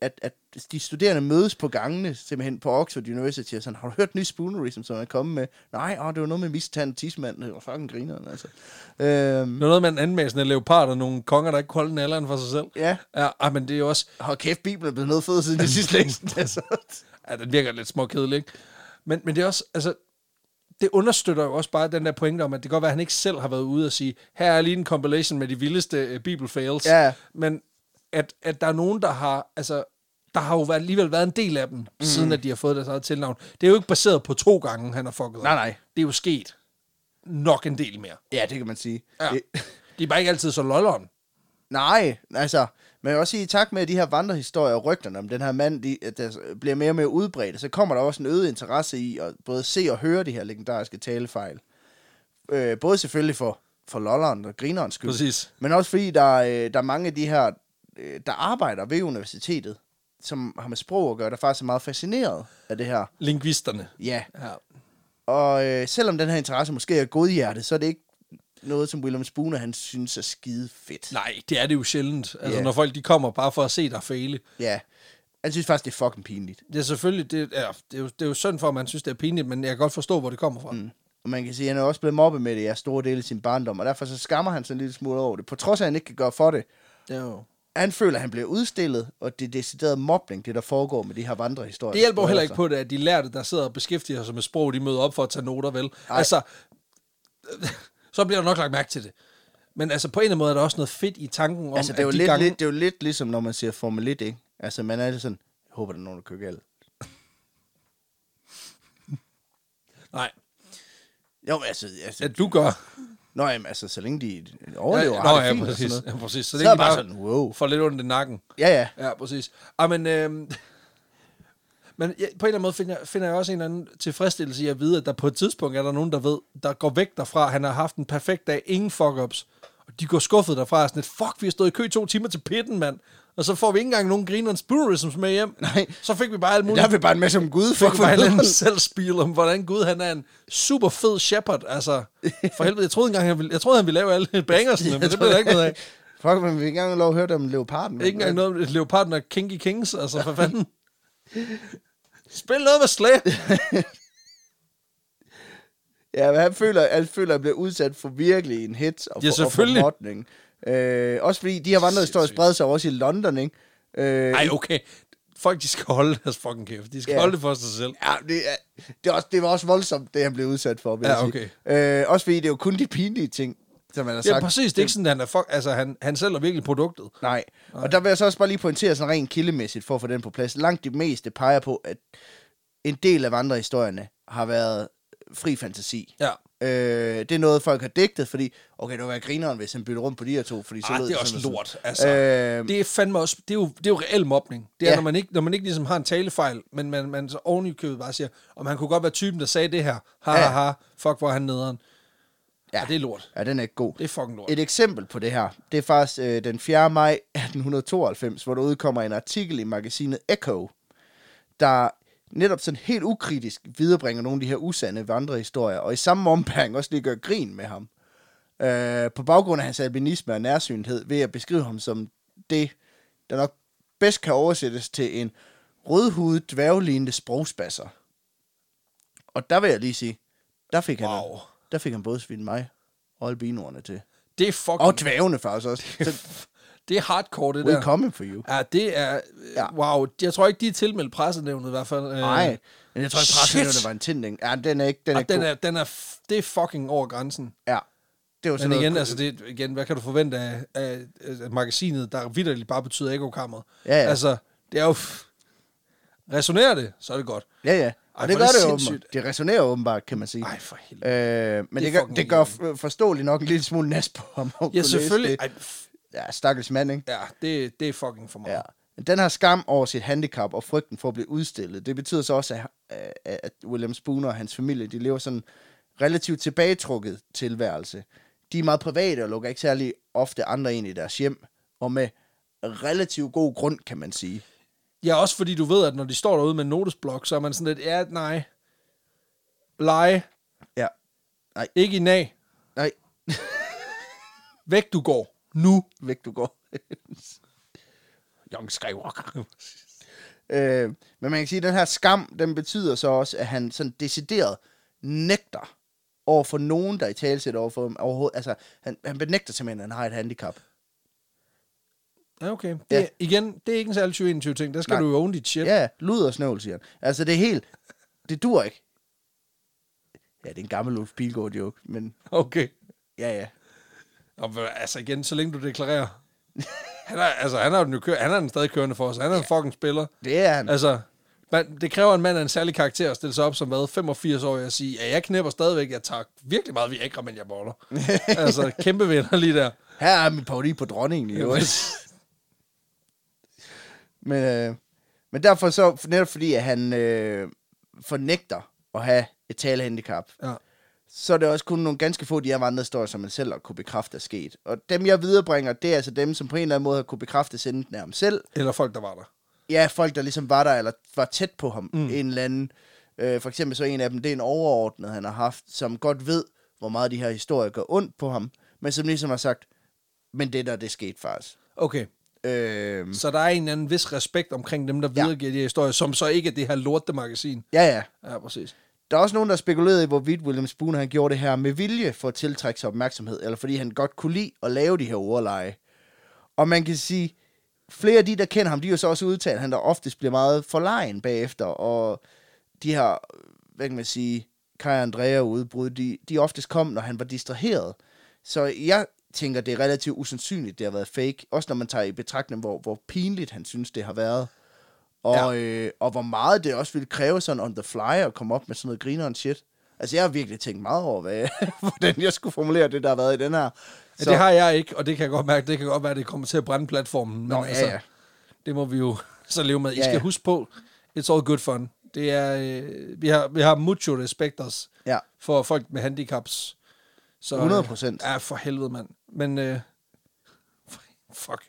at, at de studerende mødes på gangene, simpelthen på Oxford University, og sådan, har du hørt ny spoonerism, som er kommet med? Nej, åh, det var noget med mistand tidsmand. Det var fucking grineren, altså. Øhm, Det var noget med en anmæsende leopard og nogle konger, der ikke kunne holde den alderen for sig selv. ja, Ja, ej, men det er jo også... hold kæft, Bibelen er blevet noget fed siden det sidste længst. Altså. Ja, den virker lidt småkedelig, ikke? Men, men det er også... Altså, det understøtter jo også bare den der pointe om, at det kan godt være, at han ikke selv har været ude og sige, her er lige en compilation med de vildeste uh, Bible fails. Ja. Men at, at der er nogen, der har... Altså, der har jo alligevel været en del af dem, mm. siden at de har fået deres eget tilnavn. Det er jo ikke baseret på to gange, han har fucket. Nej, nej. Det er jo sket nok en del mere. Ja, det kan man sige. Ja. Det, De er bare ikke altid så lolleren. nej, altså, men jeg vil også sige, i takt med at de her vandrehistorier og rygterne om den her mand, de, der bliver mere og mere udbredt, så kommer der også en øget interesse i at både se og høre de her legendariske talefejl. Øh, både selvfølgelig for, for lolleren og grinerens skyld, Præcis. men også fordi der, er, øh, der er mange af de her, øh, der arbejder ved universitetet, som har med sprog at gøre, der faktisk er meget fascineret af det her. Lingvisterne. Ja, Ja. og øh, selvom den her interesse måske er godhjertet, så er det ikke noget, som William Spooner, han synes er skide fedt. Nej, det er det jo sjældent. Altså, Ja. når folk de kommer bare for at se dig fejle. Ja, han synes faktisk, det er fucking pinligt. Det er selvfølgelig, det er, det er, jo, det er jo synd for, at man synes, det er pinligt, men jeg kan godt forstå, hvor det kommer fra. Mm. Og man kan sige, at han er også blevet mobbet med det i store dele af sin barndom, og derfor så skammer han sig en lille smule over det. På trods af, at han ikke kan gøre for det. Det, er jo... Han føler, at han bliver udstillet, og det er decideret mobning, det der foregår med de her vandrehistorier. det hjælper jo heller Altså. ikke på det, at de lærte, der sidder og beskæftiger sig med sprog, de møder op for at tage noter, vel? Nej. Altså, så bliver der nok lagt mærke til det. Men altså, på en eller anden måde er der også noget fedt i tanken om, Altså, det er, jo at de lidt, gange... lidt, det er jo lidt ligesom, når man siger Formel 1, ikke? Altså, man er lidt sådan, jeg håber, der er nogen, der kører galt. Nej, Jo, altså, altså at du gør. Nå, jamen, altså, så længe de overlever, ja, har det ja, fint og præcis. Ja, præcis. Så, Så, det er bare sådan, wow. får lidt ondt i nakken. Ja, ja. Ja, præcis. Ah, men, øhm, men ja, på en eller anden måde finder, jeg- finder jeg også en eller anden tilfredsstillelse i at vide, at der på et tidspunkt er der nogen, der ved, der går væk derfra. Han har haft en perfekt dag, ingen fuck-ups. Og de går skuffet derfra sådan et, fuck, vi har stået i kø to timer til pitten, mand. Og så får vi ikke engang nogen grinerens spoonerisms med hjem. Nej. Så fik vi bare alt Der muligt. er vi bare en masse om Gud. Fik Fuck, vi bare en for selvspil om, hvordan Gud han er en super fed shepherd. Altså, for helvede, jeg troede engang, han ville, jeg troede, han ville lave alle bangersene, men det blev der ikke noget af. Fuck, men vi ikke engang lov at høre det om leoparden. Ikke engang noget med leoparden og Kinky Kings, altså for fanden. Spil noget med slæ. Ja, men han føler, han føler, at han bliver udsat for virkelig en hit og Ja, for, og for selvfølgelig. mobning. Øh, også fordi de her vandrehistorier spreder sig også i London, ikke? Øh, Ej, okay. Folk, de skal holde deres fucking kæft. De skal Ja. holde det for sig selv. Ja, det, er, det, er også, det var også voldsomt, det han blev udsat for, vil Ja, sige. Øh, også fordi det er jo kun de pinlige ting, som man har sagt. Ja, præcis. Det er ikke sådan, at han er fuck, altså, han, han sælger virkelig produktet. Nej. Og der vil jeg så også bare lige pointere sådan rent kildemæssigt for at få den på plads. Langt de meste peger på, at en del af vandrehistorierne har været fri fantasi. Ja. Øh, det er noget, folk har digtet, fordi, okay, det vil være grineren, hvis han bytter rundt på de her to, fordi så Ej, lød det er også sådan lort. Altså, Øh, det er fandme også, det er jo, det er jo reel mobning. Det er, Ja. når, man ikke, når man ikke ligesom har en talefejl, men man, man så oven i købet bare siger, om han kunne godt være typen, der sagde det her. Ha, Ja. ha. Fuck, hvor er han nederen. Ja. Ja. det er lort. ja, den er ikke god. Det er fucking lort. Et eksempel på det her, det er faktisk øh, den 4. maj 1892, hvor der udkommer en artikel i magasinet Echo, der netop sådan helt ukritisk viderebringer nogle af de her usande vandrehistorier, og i samme ombæring også lige gør grin med ham. Øh, på baggrund af hans albinisme og nærsynhed, ved at beskrive ham som det, der nok bedst kan oversættes til en rødhudet, dværglignende sprogspasser. Og der vil jeg lige sige, der fik han, Wow. Der fik han både svin mig og albinoerne til. Det er fucking... Og dvævene faktisk også. Så, det er hardcore, det we're der. coming for you. Ja, det er... Ja. Ja. Wow, jeg tror ikke, de er tilmeldt pressenævnet i hvert fald. Øh, Nej, men jeg tror ikke, pressenævnet var en tænding. Ja, den er ikke, den er, og ikke den er, den er, det er fucking over grænsen. Ja, det var sådan Men noget, igen, altså det, igen, hvad kan du forvente af, af, af magasinet, der vidderligt bare betyder ekokammeret? Ja, ja. Altså, det er jo... f- Resonerer det, så er det godt. Ja, ja. Og Ej, det gør det det åbenbart. Det resonerer åbenbart, kan man sige. Ej, for helvede. Øh, men Det det, gør, det gør forståeligt nok en lille smule nas på ham. Ja, selvfølgelig. Ej, Ja, stakkels mand, ikke? ja, det, det er fucking for meget. Ja. Den her skam over sit handicap og frygten for at blive udstillet, det betyder så også, at, at William Spooner og hans familie, de lever sådan relativt tilbagetrukket tilværelse. De er meget private og lukker ikke særlig ofte andre ind i deres hjem, og med relativt god grund, kan man sige. Ja, også fordi du ved, at når de står derude med en notesblok, så er man sådan lidt, ja, nej. Lege. Ja. Ikke i nag. Nej, Væk du går. Nu. væk du går. Young Skywalker. øh, men man kan sige, at den her skam, den betyder så også, at han sådan decideret nægter over for nogen, der i talesæt over for ham overhovedet. Altså, han, han benægter simpelthen, at han har et handicap. Ja, okay. Det, Ja. ja. Igen, det er ikke en særlig 2021 ting. Der skal Nej. Du jo own dit shit. Ja, lud og snøvl, siger han. Altså, det er helt... Det dur ikke. Ja, det er en gammel Ulf Pilgaard joke, men Okay. ja, ja. Og, altså igen, så længe du deklarerer. Han er, altså, han er den jo kør, han er den stadig kørende for os. Han er en fucking spiller. Det er han. Altså, man, det kræver en mand af en særlig karakter at stille sig op som hvad, 85 år og sige, ja, jeg knæpper stadigvæk, jeg tager virkelig meget Viagra, men jeg boller. altså, kæmpe vinder lige der. Her er min parodi på dronningen øvrigt. Men, øh, men derfor så, netop fordi at han øh, fornægter at have et talehandicap, Ja. så er det også kun nogle ganske få af de her andre historier, som man selv har kunne bekræfte er sket. Og dem, jeg viderebringer, det er altså dem, som på en eller anden måde har kunne bekræfte enten af ham selv, Eller folk, der var der. ja, folk, der ligesom var der, eller var tæt på ham, mm. en eller anden. Øh, for eksempel så en af dem, det er en overordnet, han har haft, som godt ved, hvor meget de her historier gør ondt på ham, men som ligesom har sagt, men det der, det skete faktisk. Okay, Øh, så der er en eller anden vis respekt omkring dem, der Ja. videregiver de her historier, som så ikke er det her lorte magasin. ja, ja. Ja, præcis. Der er også nogen, der spekulerede i, hvorvidt William Spooner han gjorde det her med vilje for at tiltrække sig opmærksomhed, eller fordi han godt kunne lide at lave de her ordleje. Og man kan sige, flere af de, der kender ham, de har jo så også udtalt, at han der oftest bliver meget forlegen bagefter, og de her, hvad kan man sige, Kai Andrea udbrud, de, de oftest kom, når han var distraheret. Så jeg tænker, det er relativt usandsynligt, det har været fake, også når man tager i betragtning, hvor, hvor pinligt han synes, det har været. Og, ja. øh, og hvor meget det også ville kræve sådan on the fly at komme op med sådan noget grineren shit. Altså, jeg har virkelig tænkt meget over, hvad, hvordan jeg skulle formulere det, der har været i den her. Så. Det har jeg ikke, og det kan jeg godt mærke, det kan godt være, at det kommer til at brænde platformen. Men Nå, ja, ja. Det må vi jo så leve med. I Ja, skal ja. huske på, it's all good fun. Det er, øh, vi, har, vi har mucho respect os Ja, for folk med handicaps. Så, 100%. Øh, ja, for helvede, mand. Men, øh, fuck.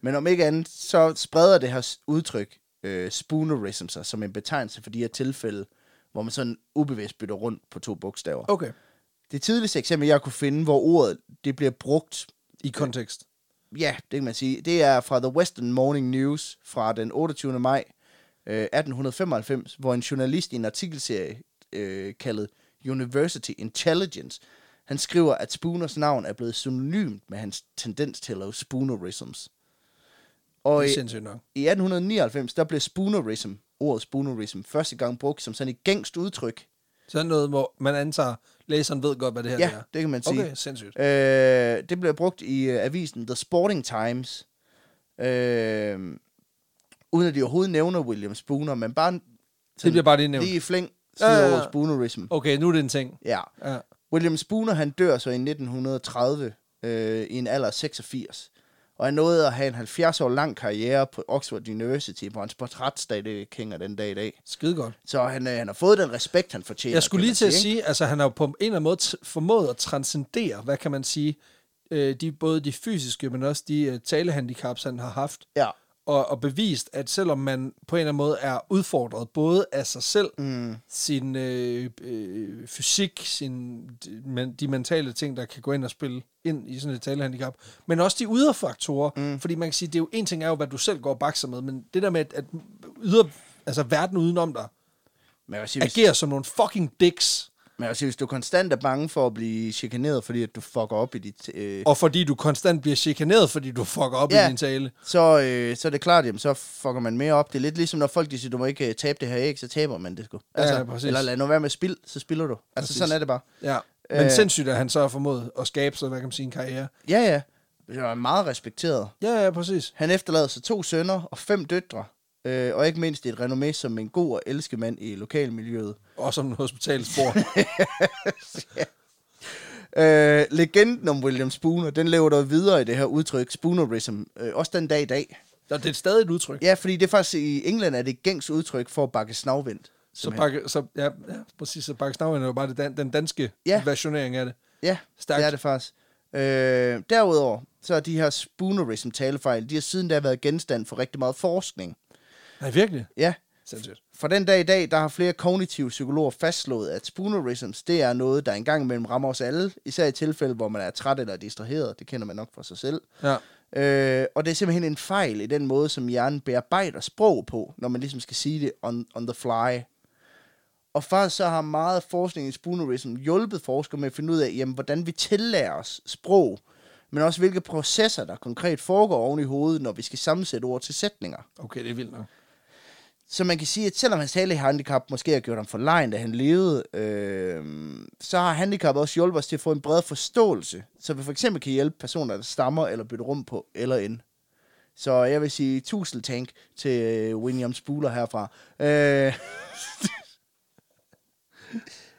men om ikke andet, så spreder det her udtryk øh, spoonerism sig som en betegnelse for de her tilfælde, hvor man sådan ubevidst bytter rundt på to bogstaver. Okay. Det tidligste eksempel, jeg kunne finde, hvor ordet det bliver brugt I kontekst. ja, det kan man sige. Det er fra The Western Morning News fra den 28. maj øh, 1895, hvor en journalist i en artikelserie øh, kaldet University Intelligence. Han skriver, at Spooners navn er blevet synonymt med hans tendens til at lave spoonerisms. Og Det er i, nok. i 1899, der blev spoonerism, ordet spoonerism, første gang brugt som sådan et gængst udtryk. Sådan noget, hvor man antager, læseren ved godt, hvad det her Ja, er. det kan man sige. Okay, sindssygt. Øh, det blev brugt i øh, avisen The Sporting Times. Øh, uden at de overhovedet nævner William Spooner, men bare Det bliver bare lige nævnt. lige i flæng Ja, ja, ja. ordet spoonerism. Okay, nu er det en ting. Ja. Ja. William Spooner, han dør så i 1930 øh, i en alder af 86. Og han nåede at have en 70 år lang karriere på Oxford University, hvor hans portræt stadig hænger den dag i dag. Skide godt. Så han, øh, han har fået den respekt, han fortjener. Jeg skulle lige til at ikke? sige, altså han har jo på en eller anden måde formået at transcendere, hvad kan man sige, øh, de, både de fysiske, men også de øh, talehandicaps, han har haft, Ja. Og, og bevist, at selvom man på en eller anden måde er udfordret, både af sig selv, Mm. sin øh, øh, fysik, sin, de, men, de mentale ting, der kan gå ind og spille ind i sådan et talehandicap, men også de ydre faktorer, mm. fordi man kan sige, det er jo en ting er jo, hvad du selv går og bakser med, men det der med, at, at ydre, altså verden udenom dig, Men jeg sige, hvis, agerer som nogle fucking dicks, men sige, hvis du konstant er bange for at blive chikaneret, fordi at du fucker op i dit... Øh, og fordi du konstant bliver chikaneret, fordi du fucker op Ja. i din tale. så, øh, så er det klart, jamen, så fucker man mere op. Det er lidt ligesom, når folk de siger, du må ikke øh, tabe det her æg, så taber man det sgu. Altså, ja, præcis. eller lad nu være med spil, så spiller du. Altså, Præcis. sådan er det bare. Ja. Men Øh. sindssygt, at han så har formået at skabe sig, hvad kan man sige, en karriere. Ja, ja. Det er meget respekteret. Ja, ja, præcis. Han efterlader sig to sønner og fem døtre. Øh, og ikke mindst et renommé som en god og elsket mand i lokalmiljøet. Også som en hospitalsbord. Øh, legenden om William Spooner, den lever der videre i det her udtryk, spoonerism, øh, også den dag i dag. Og det er stadig et udtryk. Ja, fordi det er faktisk i England er det et gængs udtryk for at bakke snavvendt. Så, bakke, så ja, ja, præcis, så bakke er jo bare det dan, den danske Ja. ja. versionering af det. Ja, Stærkt. det er det faktisk. Øh, derudover, så er de her spoonerism talefejl, de har siden da været genstand for rigtig meget forskning. Nej, virkelig? Ja, Sindssygt. for den dag i dag, der har flere kognitive psykologer fastslået, at spoonerisms, det er noget, der engang imellem rammer os alle, især i tilfælde, hvor man er træt eller distraheret. Det kender man nok fra sig selv. Ja. Øh, og det er simpelthen en fejl i den måde, som hjernen bearbejder sprog på, når man ligesom skal sige det on, on the fly. Og faktisk så har meget forskning i spoonerism hjulpet forskere med at finde ud af, jamen, hvordan vi tillærer os sprog, men også hvilke processer, der konkret foregår oven i hovedet, når vi skal sammensætte ord til sætninger. Okay, det er vildt nok. Så man kan sige, at selvom hans talehandicap måske har gjort ham for lejen, da han levede, øh, så har handicap også hjulpet os til at få en bred forståelse, så vi for eksempel kan hjælpe personer, der stammer eller bytter rum på eller ind. Så jeg vil sige tusind tank til øh, William Spuler herfra. Øh,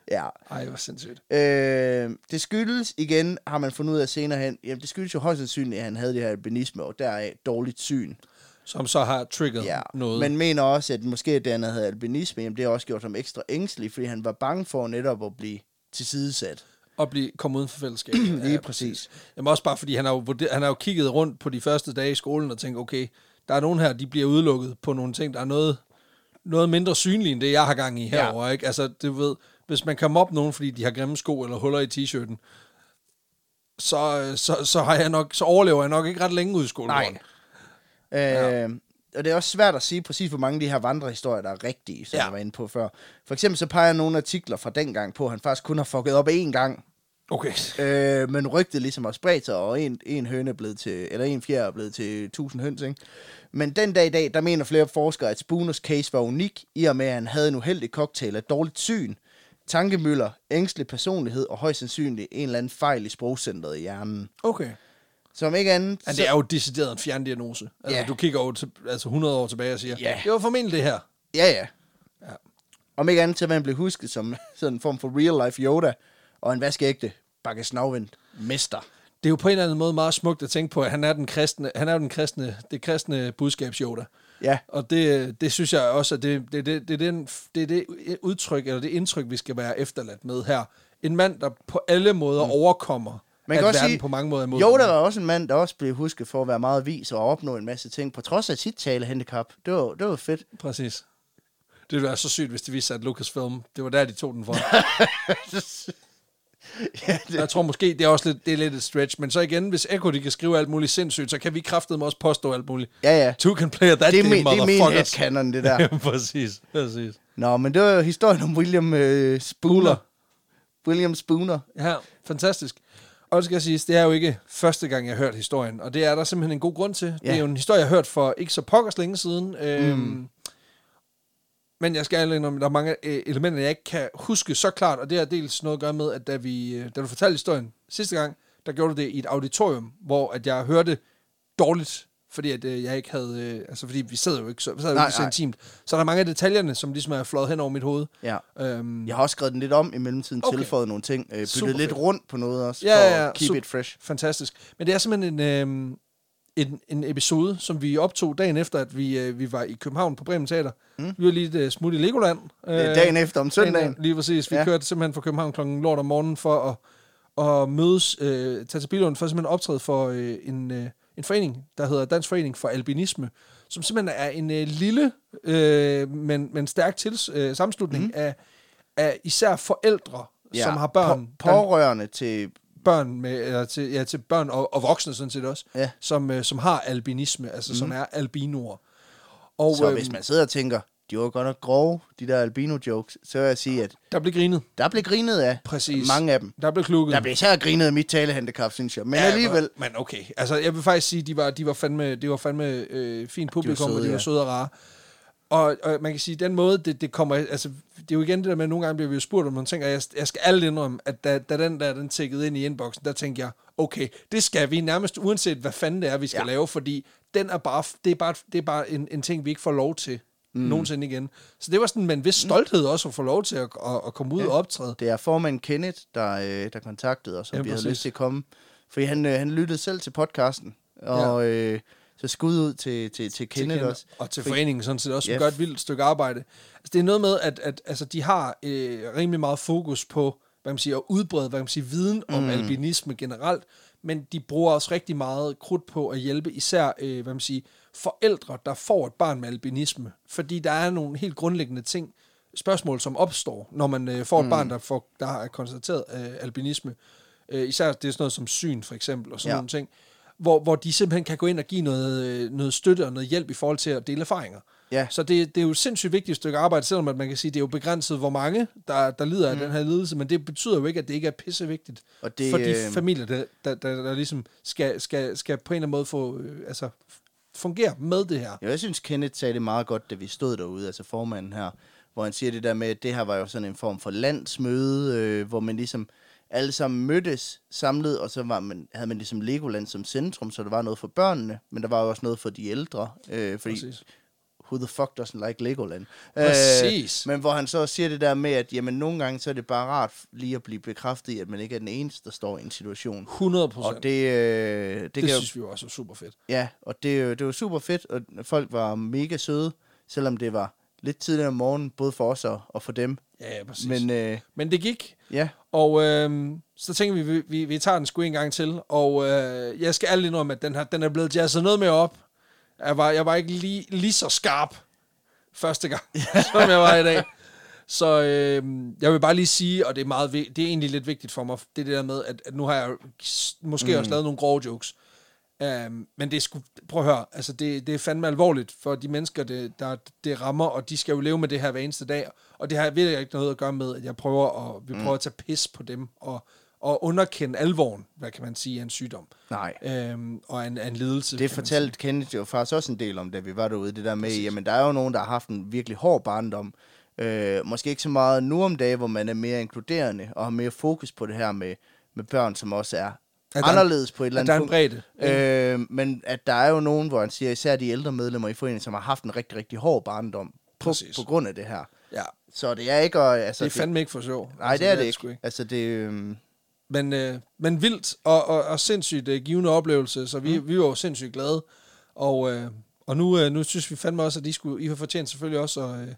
ja. Ej, hvor sindssygt. Øh, det skyldes, igen har man fundet ud af senere hen, jamen det skyldes jo højst sandsynligt, at han havde det her albinisme, og deraf dårligt syn. Som så har trigget Ja, noget. men mener også, at måske det, han havde albinisme, jamen det har også gjort ham ekstra ængstelig, fordi han var bange for netop at blive tilsidesat. at blive komme uden for fællesskabet. Lige præcis. Jamen også bare fordi, han har, jo, han har jo kigget rundt på de første dage i skolen og tænkt, okay, der er nogen her, de bliver udelukket på nogle ting, der er noget, noget mindre synlige, end det, jeg har gang i herover, ikke? Altså, du ved, hvis man kan mobbe nogen, fordi de har grimme sko eller huller i t-shirten, så, så, så, har jeg nok, så overlever jeg nok ikke ret længe ud i skolen. Nej. Øh, og det er også svært at sige præcis, hvor mange af de her vandrehistorier, der er rigtige, som Ja. jeg var inde på før. For eksempel så peger nogle artikler fra dengang på, at han faktisk kun har fucket op én gang. Okay. Øh, men rygtet ligesom har spredt sig, og en, en høne er blevet til, eller en fjer er blevet til 1000 høns, ikke? Men den dag i dag, der mener flere forskere, at Spooners case var unik, i og med, at han havde en uheldig cocktail af dårligt syn, tankemøller, ængstelig personlighed og højst sandsynligt en eller anden fejl i sprogcentret i hjernen. Okay. Som ikke andet... Men det er jo decideret en fjerndiagnose. Altså, Ja. du kigger jo til, altså 100 år tilbage og siger, Ja. det var formentlig det her. Ja, ja. Ja. Om ikke andet til, at man blev husket som sådan en form for real-life Yoda, og en vaskeægte bakke snavvendt mester. det er jo på en eller anden måde meget smukt at tænke på, at han er den kristne, han er jo den kristne, det kristne budskabsjoda. Ja, Og det, det synes jeg også, at det, det, det, det, er den, det er det udtryk, eller det indtryk, vi skal være efterladt med her. En mand, der på alle måder mm. overkommer, Man at kan også verden sige- på mange måder er Yoda ham. var også en mand, der også blev husket for at være meget vis og opnå en masse ting, på trods af sit talehandicap. Det var, det var fedt. Præcis. Det ville være så sygt, hvis det viste sig, at Lucasfilm, det var der, de tog den fra. ja, det, Jeg tror måske, det er også lidt, det er lidt et stretch, men så igen, hvis Echo de kan skrive alt muligt sindssygt, så kan vi kraftedeme også påstå alt muligt. ja, ja. Two can play at that Det er, game, min, det er min headcanon, det der. Præcis, præcis. Nå, men det var jo historien om William øh, Spooler. William Spooner. Ja, fantastisk. Og det skal jeg sige, det er jo ikke første gang, jeg har hørt historien, og det er der simpelthen en god grund til. Ja. Det er jo en historie, jeg har hørt for ikke så pokkers længe siden. Øhm, Mm. Men jeg skal ærlig indrømme, der er mange øh, elementer, jeg ikke kan huske så klart, og det har dels noget at gøre med, at da, vi, øh, da du fortalte historien sidste gang, der gjorde du det i et auditorium, hvor at jeg hørte dårligt, fordi at, øh, jeg ikke havde, øh, altså fordi vi sad jo ikke så, vi sad jo Nej, ikke så nej. intimt. Så der er mange af detaljerne, som ligesom er fløjet hen over mit hoved. Ja. Øhm, Jeg har også skrevet den lidt om i mellemtiden, Okay. tilføjet nogle ting, øh, byttet lidt fedt. rundt på noget også, Ja, for ja, ja, at keep super. it fresh. fantastisk. Men det er simpelthen en, øh, en, en episode, som vi optog dagen efter, at vi, øh, vi var i København på Bremen Teater. Mm. Vi var lige et øh, smut i Legoland. Øh, dagen efter om søndagen. Lige præcis. Vi ja. Kørte simpelthen fra København klokken lort om morgenen for at, at mødes, øh, tage til Bilund for simpelthen optræde for øh, en, øh, en forening, der hedder Dansk Forening for Albinisme, som simpelthen er en øh, lille, øh, men, men stærk tils, øh, sammenslutning mm. af, af især forældre, ja. som har børn, På, pårørende til... børn med, eller til, ja, til børn og, og voksne sådan set også, Ja. som, øh, som har albinisme, altså mm. som er albinoer. Og Så øhm, hvis man sidder og tænker, de var godt nok grove, de der albino-jokes, så vil jeg sige, at der blev grinet, der blev grinet af præcis. mange af dem. Der blev klukket. Der blev især grinet af mit talehandicap, synes jeg. Men ja, alligevel, Men okay, altså jeg vil faktisk sige, de var, de var fandme, de var fandme øh, fint publikum, søde, og de var ja. søde og rare. Og, og man kan sige, den måde, det, det kommer, altså, det er jo igen det der med, at nogle gange bliver vi jo spurgt om ting, og jeg, jeg skal alle indrømme, at da, da den der, den tækkede ind i inboxen, der tænkte jeg, okay, det skal vi nærmest uanset, hvad fanden det er, vi skal. Ja. lave, fordi den er bare, det er bare, det er bare en, en ting, vi ikke får lov til mm. nogensinde igen. Så det var sådan med en vis stolthed også at få lov til at, at, at komme ud ja. og optræde. det er formand Kenneth, der, øh, der kontaktede os, og Ja, vi havde præcis. lyst til at komme. Fordi han, øh, han lyttede selv til podcasten, og øh, så skud ud til, til, til Kenneth Kender, også. Og til foreningen sådan set også, som Ja. gør et vildt stykke arbejde. Altså, det er noget med, at, at altså, de har øh, rimelig meget fokus på hvad man siger, at udbrede hvad man siger, viden om Mm. albinisme generelt, men de bruger også rigtig meget krudt på at hjælpe især øh, hvad man siger, forældre, der får et barn med albinisme. Fordi der er nogle helt grundlæggende ting, spørgsmål, som opstår, når man øh, får et Mm. barn, der, får, der har konstateret øh, albinisme. Øh, især det er sådan noget som syn, for eksempel, og sådan ja. Nogle ting hvor, hvor de simpelthen kan gå ind og give noget, øh, noget støtte og noget hjælp i forhold til at dele erfaringer. Ja. Så det, det er jo et sindssygt vigtigt stykke arbejde, selvom at man kan sige, at det er jo begrænset, hvor mange, der, der lider af Mm. den her lidelse, men det betyder jo ikke, at det ikke er pissevigtigt Og det, for de øh, familier, der, der, der, der ligesom skal, skal, skal på en eller anden måde få, øh, altså, fungere med det her. Ja, jeg synes, Kenneth sagde det meget godt, da vi stod derude, altså formanden her, hvor han siger det der med, at det her var jo sådan en form for landsmøde, øh, hvor man ligesom alle sammen mødtes samlet, og så var man, havde man ligesom Legoland som centrum, så der var noget for børnene, men der var jo også noget for de ældre, øh, fordi Præcis. Who the fuck doesn't like Legoland? Præcis. Øh, men hvor han så siger det der med, at jamen, nogle gange så er det bare rart lige at blive bekræftet i, at man ikke er den eneste, der står i en situation. 100 procent. Og det, øh, det, det, kan jo synes vi jo også er super fedt. Ja, og det, jo- det var super fedt, og folk var mega søde, selvom det var lidt tidligere om morgenen, både for os og, og for dem. Ja, ja præcis. Men øh, Men det gik, ja, Og øh, så tænker vi, vi, vi, vi tager den sgu en gang til. Og øh, jeg skal ærligt indrømme, at den, her, den er blevet jazzet noget mere op. Jeg var, jeg var ikke lige, lige så skarp første gang, som jeg var i dag. Så øh, jeg vil bare lige sige, og det er, meget, det er egentlig lidt vigtigt for mig, det er det der med, at, at nu har jeg måske mm. også lavet nogle grove jokes. Um, men det er sgu, prøv at høre, altså det, det er fandme alvorligt for de mennesker, det, der, det rammer, og de skal jo leve med det her hver eneste dag. Og det har virkelig ikke noget at gøre med, at jeg prøver at, vi prøver at tage pis på dem, og, og underkende alvoren, hvad kan man sige, af en sygdom. nej. Um, og en, en lidelse. Det fortalte Kenneth jo faktisk også en del om, da vi var derude. Det der med, jamen der er jo nogen, der har haft en virkelig hård barndom. Øh, måske ikke så meget nu om dagen, hvor man er mere inkluderende, og har mere fokus på det her med, med børn, som også er en- anderledes på et eller At der er andet en punkt. bredde. ikke? Øh, men at der er jo nogen, hvor han siger, især de ældre medlemmer i foreningen, som har haft en rigtig, rigtig hård barndom på, Præcis. på grund af det her. ja, Så det er ikke... at- Altså, det er fandme ikke for sjov. Nej, Altså, det er det sgu ikke. Altså, det... øhm, Men, øh, men vildt og, og, og sindssygt øh, givende oplevelse, så vi, mm. vi var jo sindssygt glade. Og, øh, og nu, øh, nu synes vi fandme også, at de skulle, I har fortjent selvfølgelig også at, øh,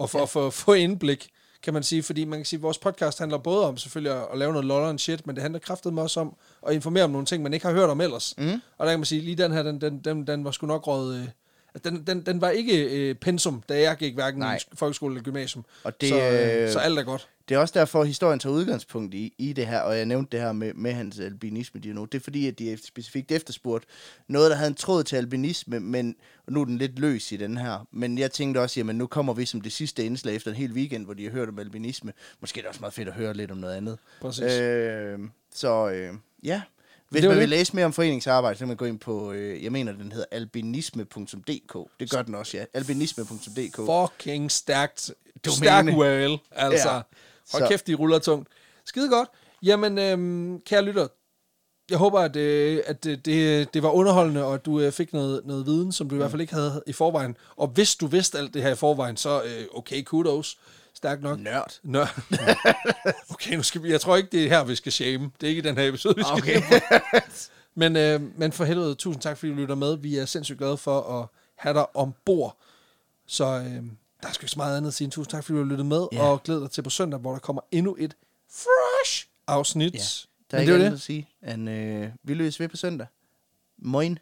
at, få, Ja. at få, få indblik, kan man sige. Fordi man kan sige, at vores podcast handler både om selvfølgelig at, at lave noget lol and shit, men det handler kraftedeme også om at informere om nogle ting, man ikke har hørt om ellers. Mm. Og der kan man sige, lige den her, den, den, den, den var sgu nok råd øh, Altså, den, den, den var ikke øh, pensum, da jeg gik hverken Nej. i sk- folkeskole eller gymnasium. Og det, så, øh, øh, så alt er godt. Det er også derfor, at historien tager udgangspunkt i, i det her, og jeg nævnte det her med, med hans albinisme diagnose. Det er fordi, at de specifikt efterspurgt noget, der havde en tråd til albinisme, men nu er den lidt løs i den her. Men jeg tænkte også, jamen nu kommer vi som det sidste indslag efter en hel weekend, hvor de har hørt om albinisme. Måske er det også meget fedt at høre lidt om noget andet. Præcis. Øh, så øh, ja, hvis man vil det. læse mere om foreningsarbejde, så kan man gå ind på, øh, jeg mener, den hedder albinisme.dk. Det gør den også, ja. Albinisme.dk. Fucking stærkt. Domæne. Stærk whale, altså. Ja. Hold Så- kæft, de ruller tungt. Skide godt. Jamen, øhm, kære lytter, jeg håber, at, øh, at øh, det, det var underholdende, og at du øh, fik noget, noget viden, som du i hvert fald ikke havde i forvejen. Og hvis du vidste alt det her i forvejen, så øh, okay, kudos. Stærkt nok. Nørd. Nå. okay, nu skal vi, jeg tror ikke, det er her, vi skal shame. Det er ikke den her episode, vi skal Okay. men, øh, men for helvede, tusind tak, fordi du lytter med. Vi er sindssygt glade for at have dig ombord. Så øh, der er sgu ikke så meget andet at sige. Tusind tak, fordi du har lyttet med, Ja. og glæd dig til på søndag, hvor der kommer endnu et fresh afsnit. Ja. Der Men er det ikke var andet det. at sige, end øh, vi løses ved på søndag. Moin.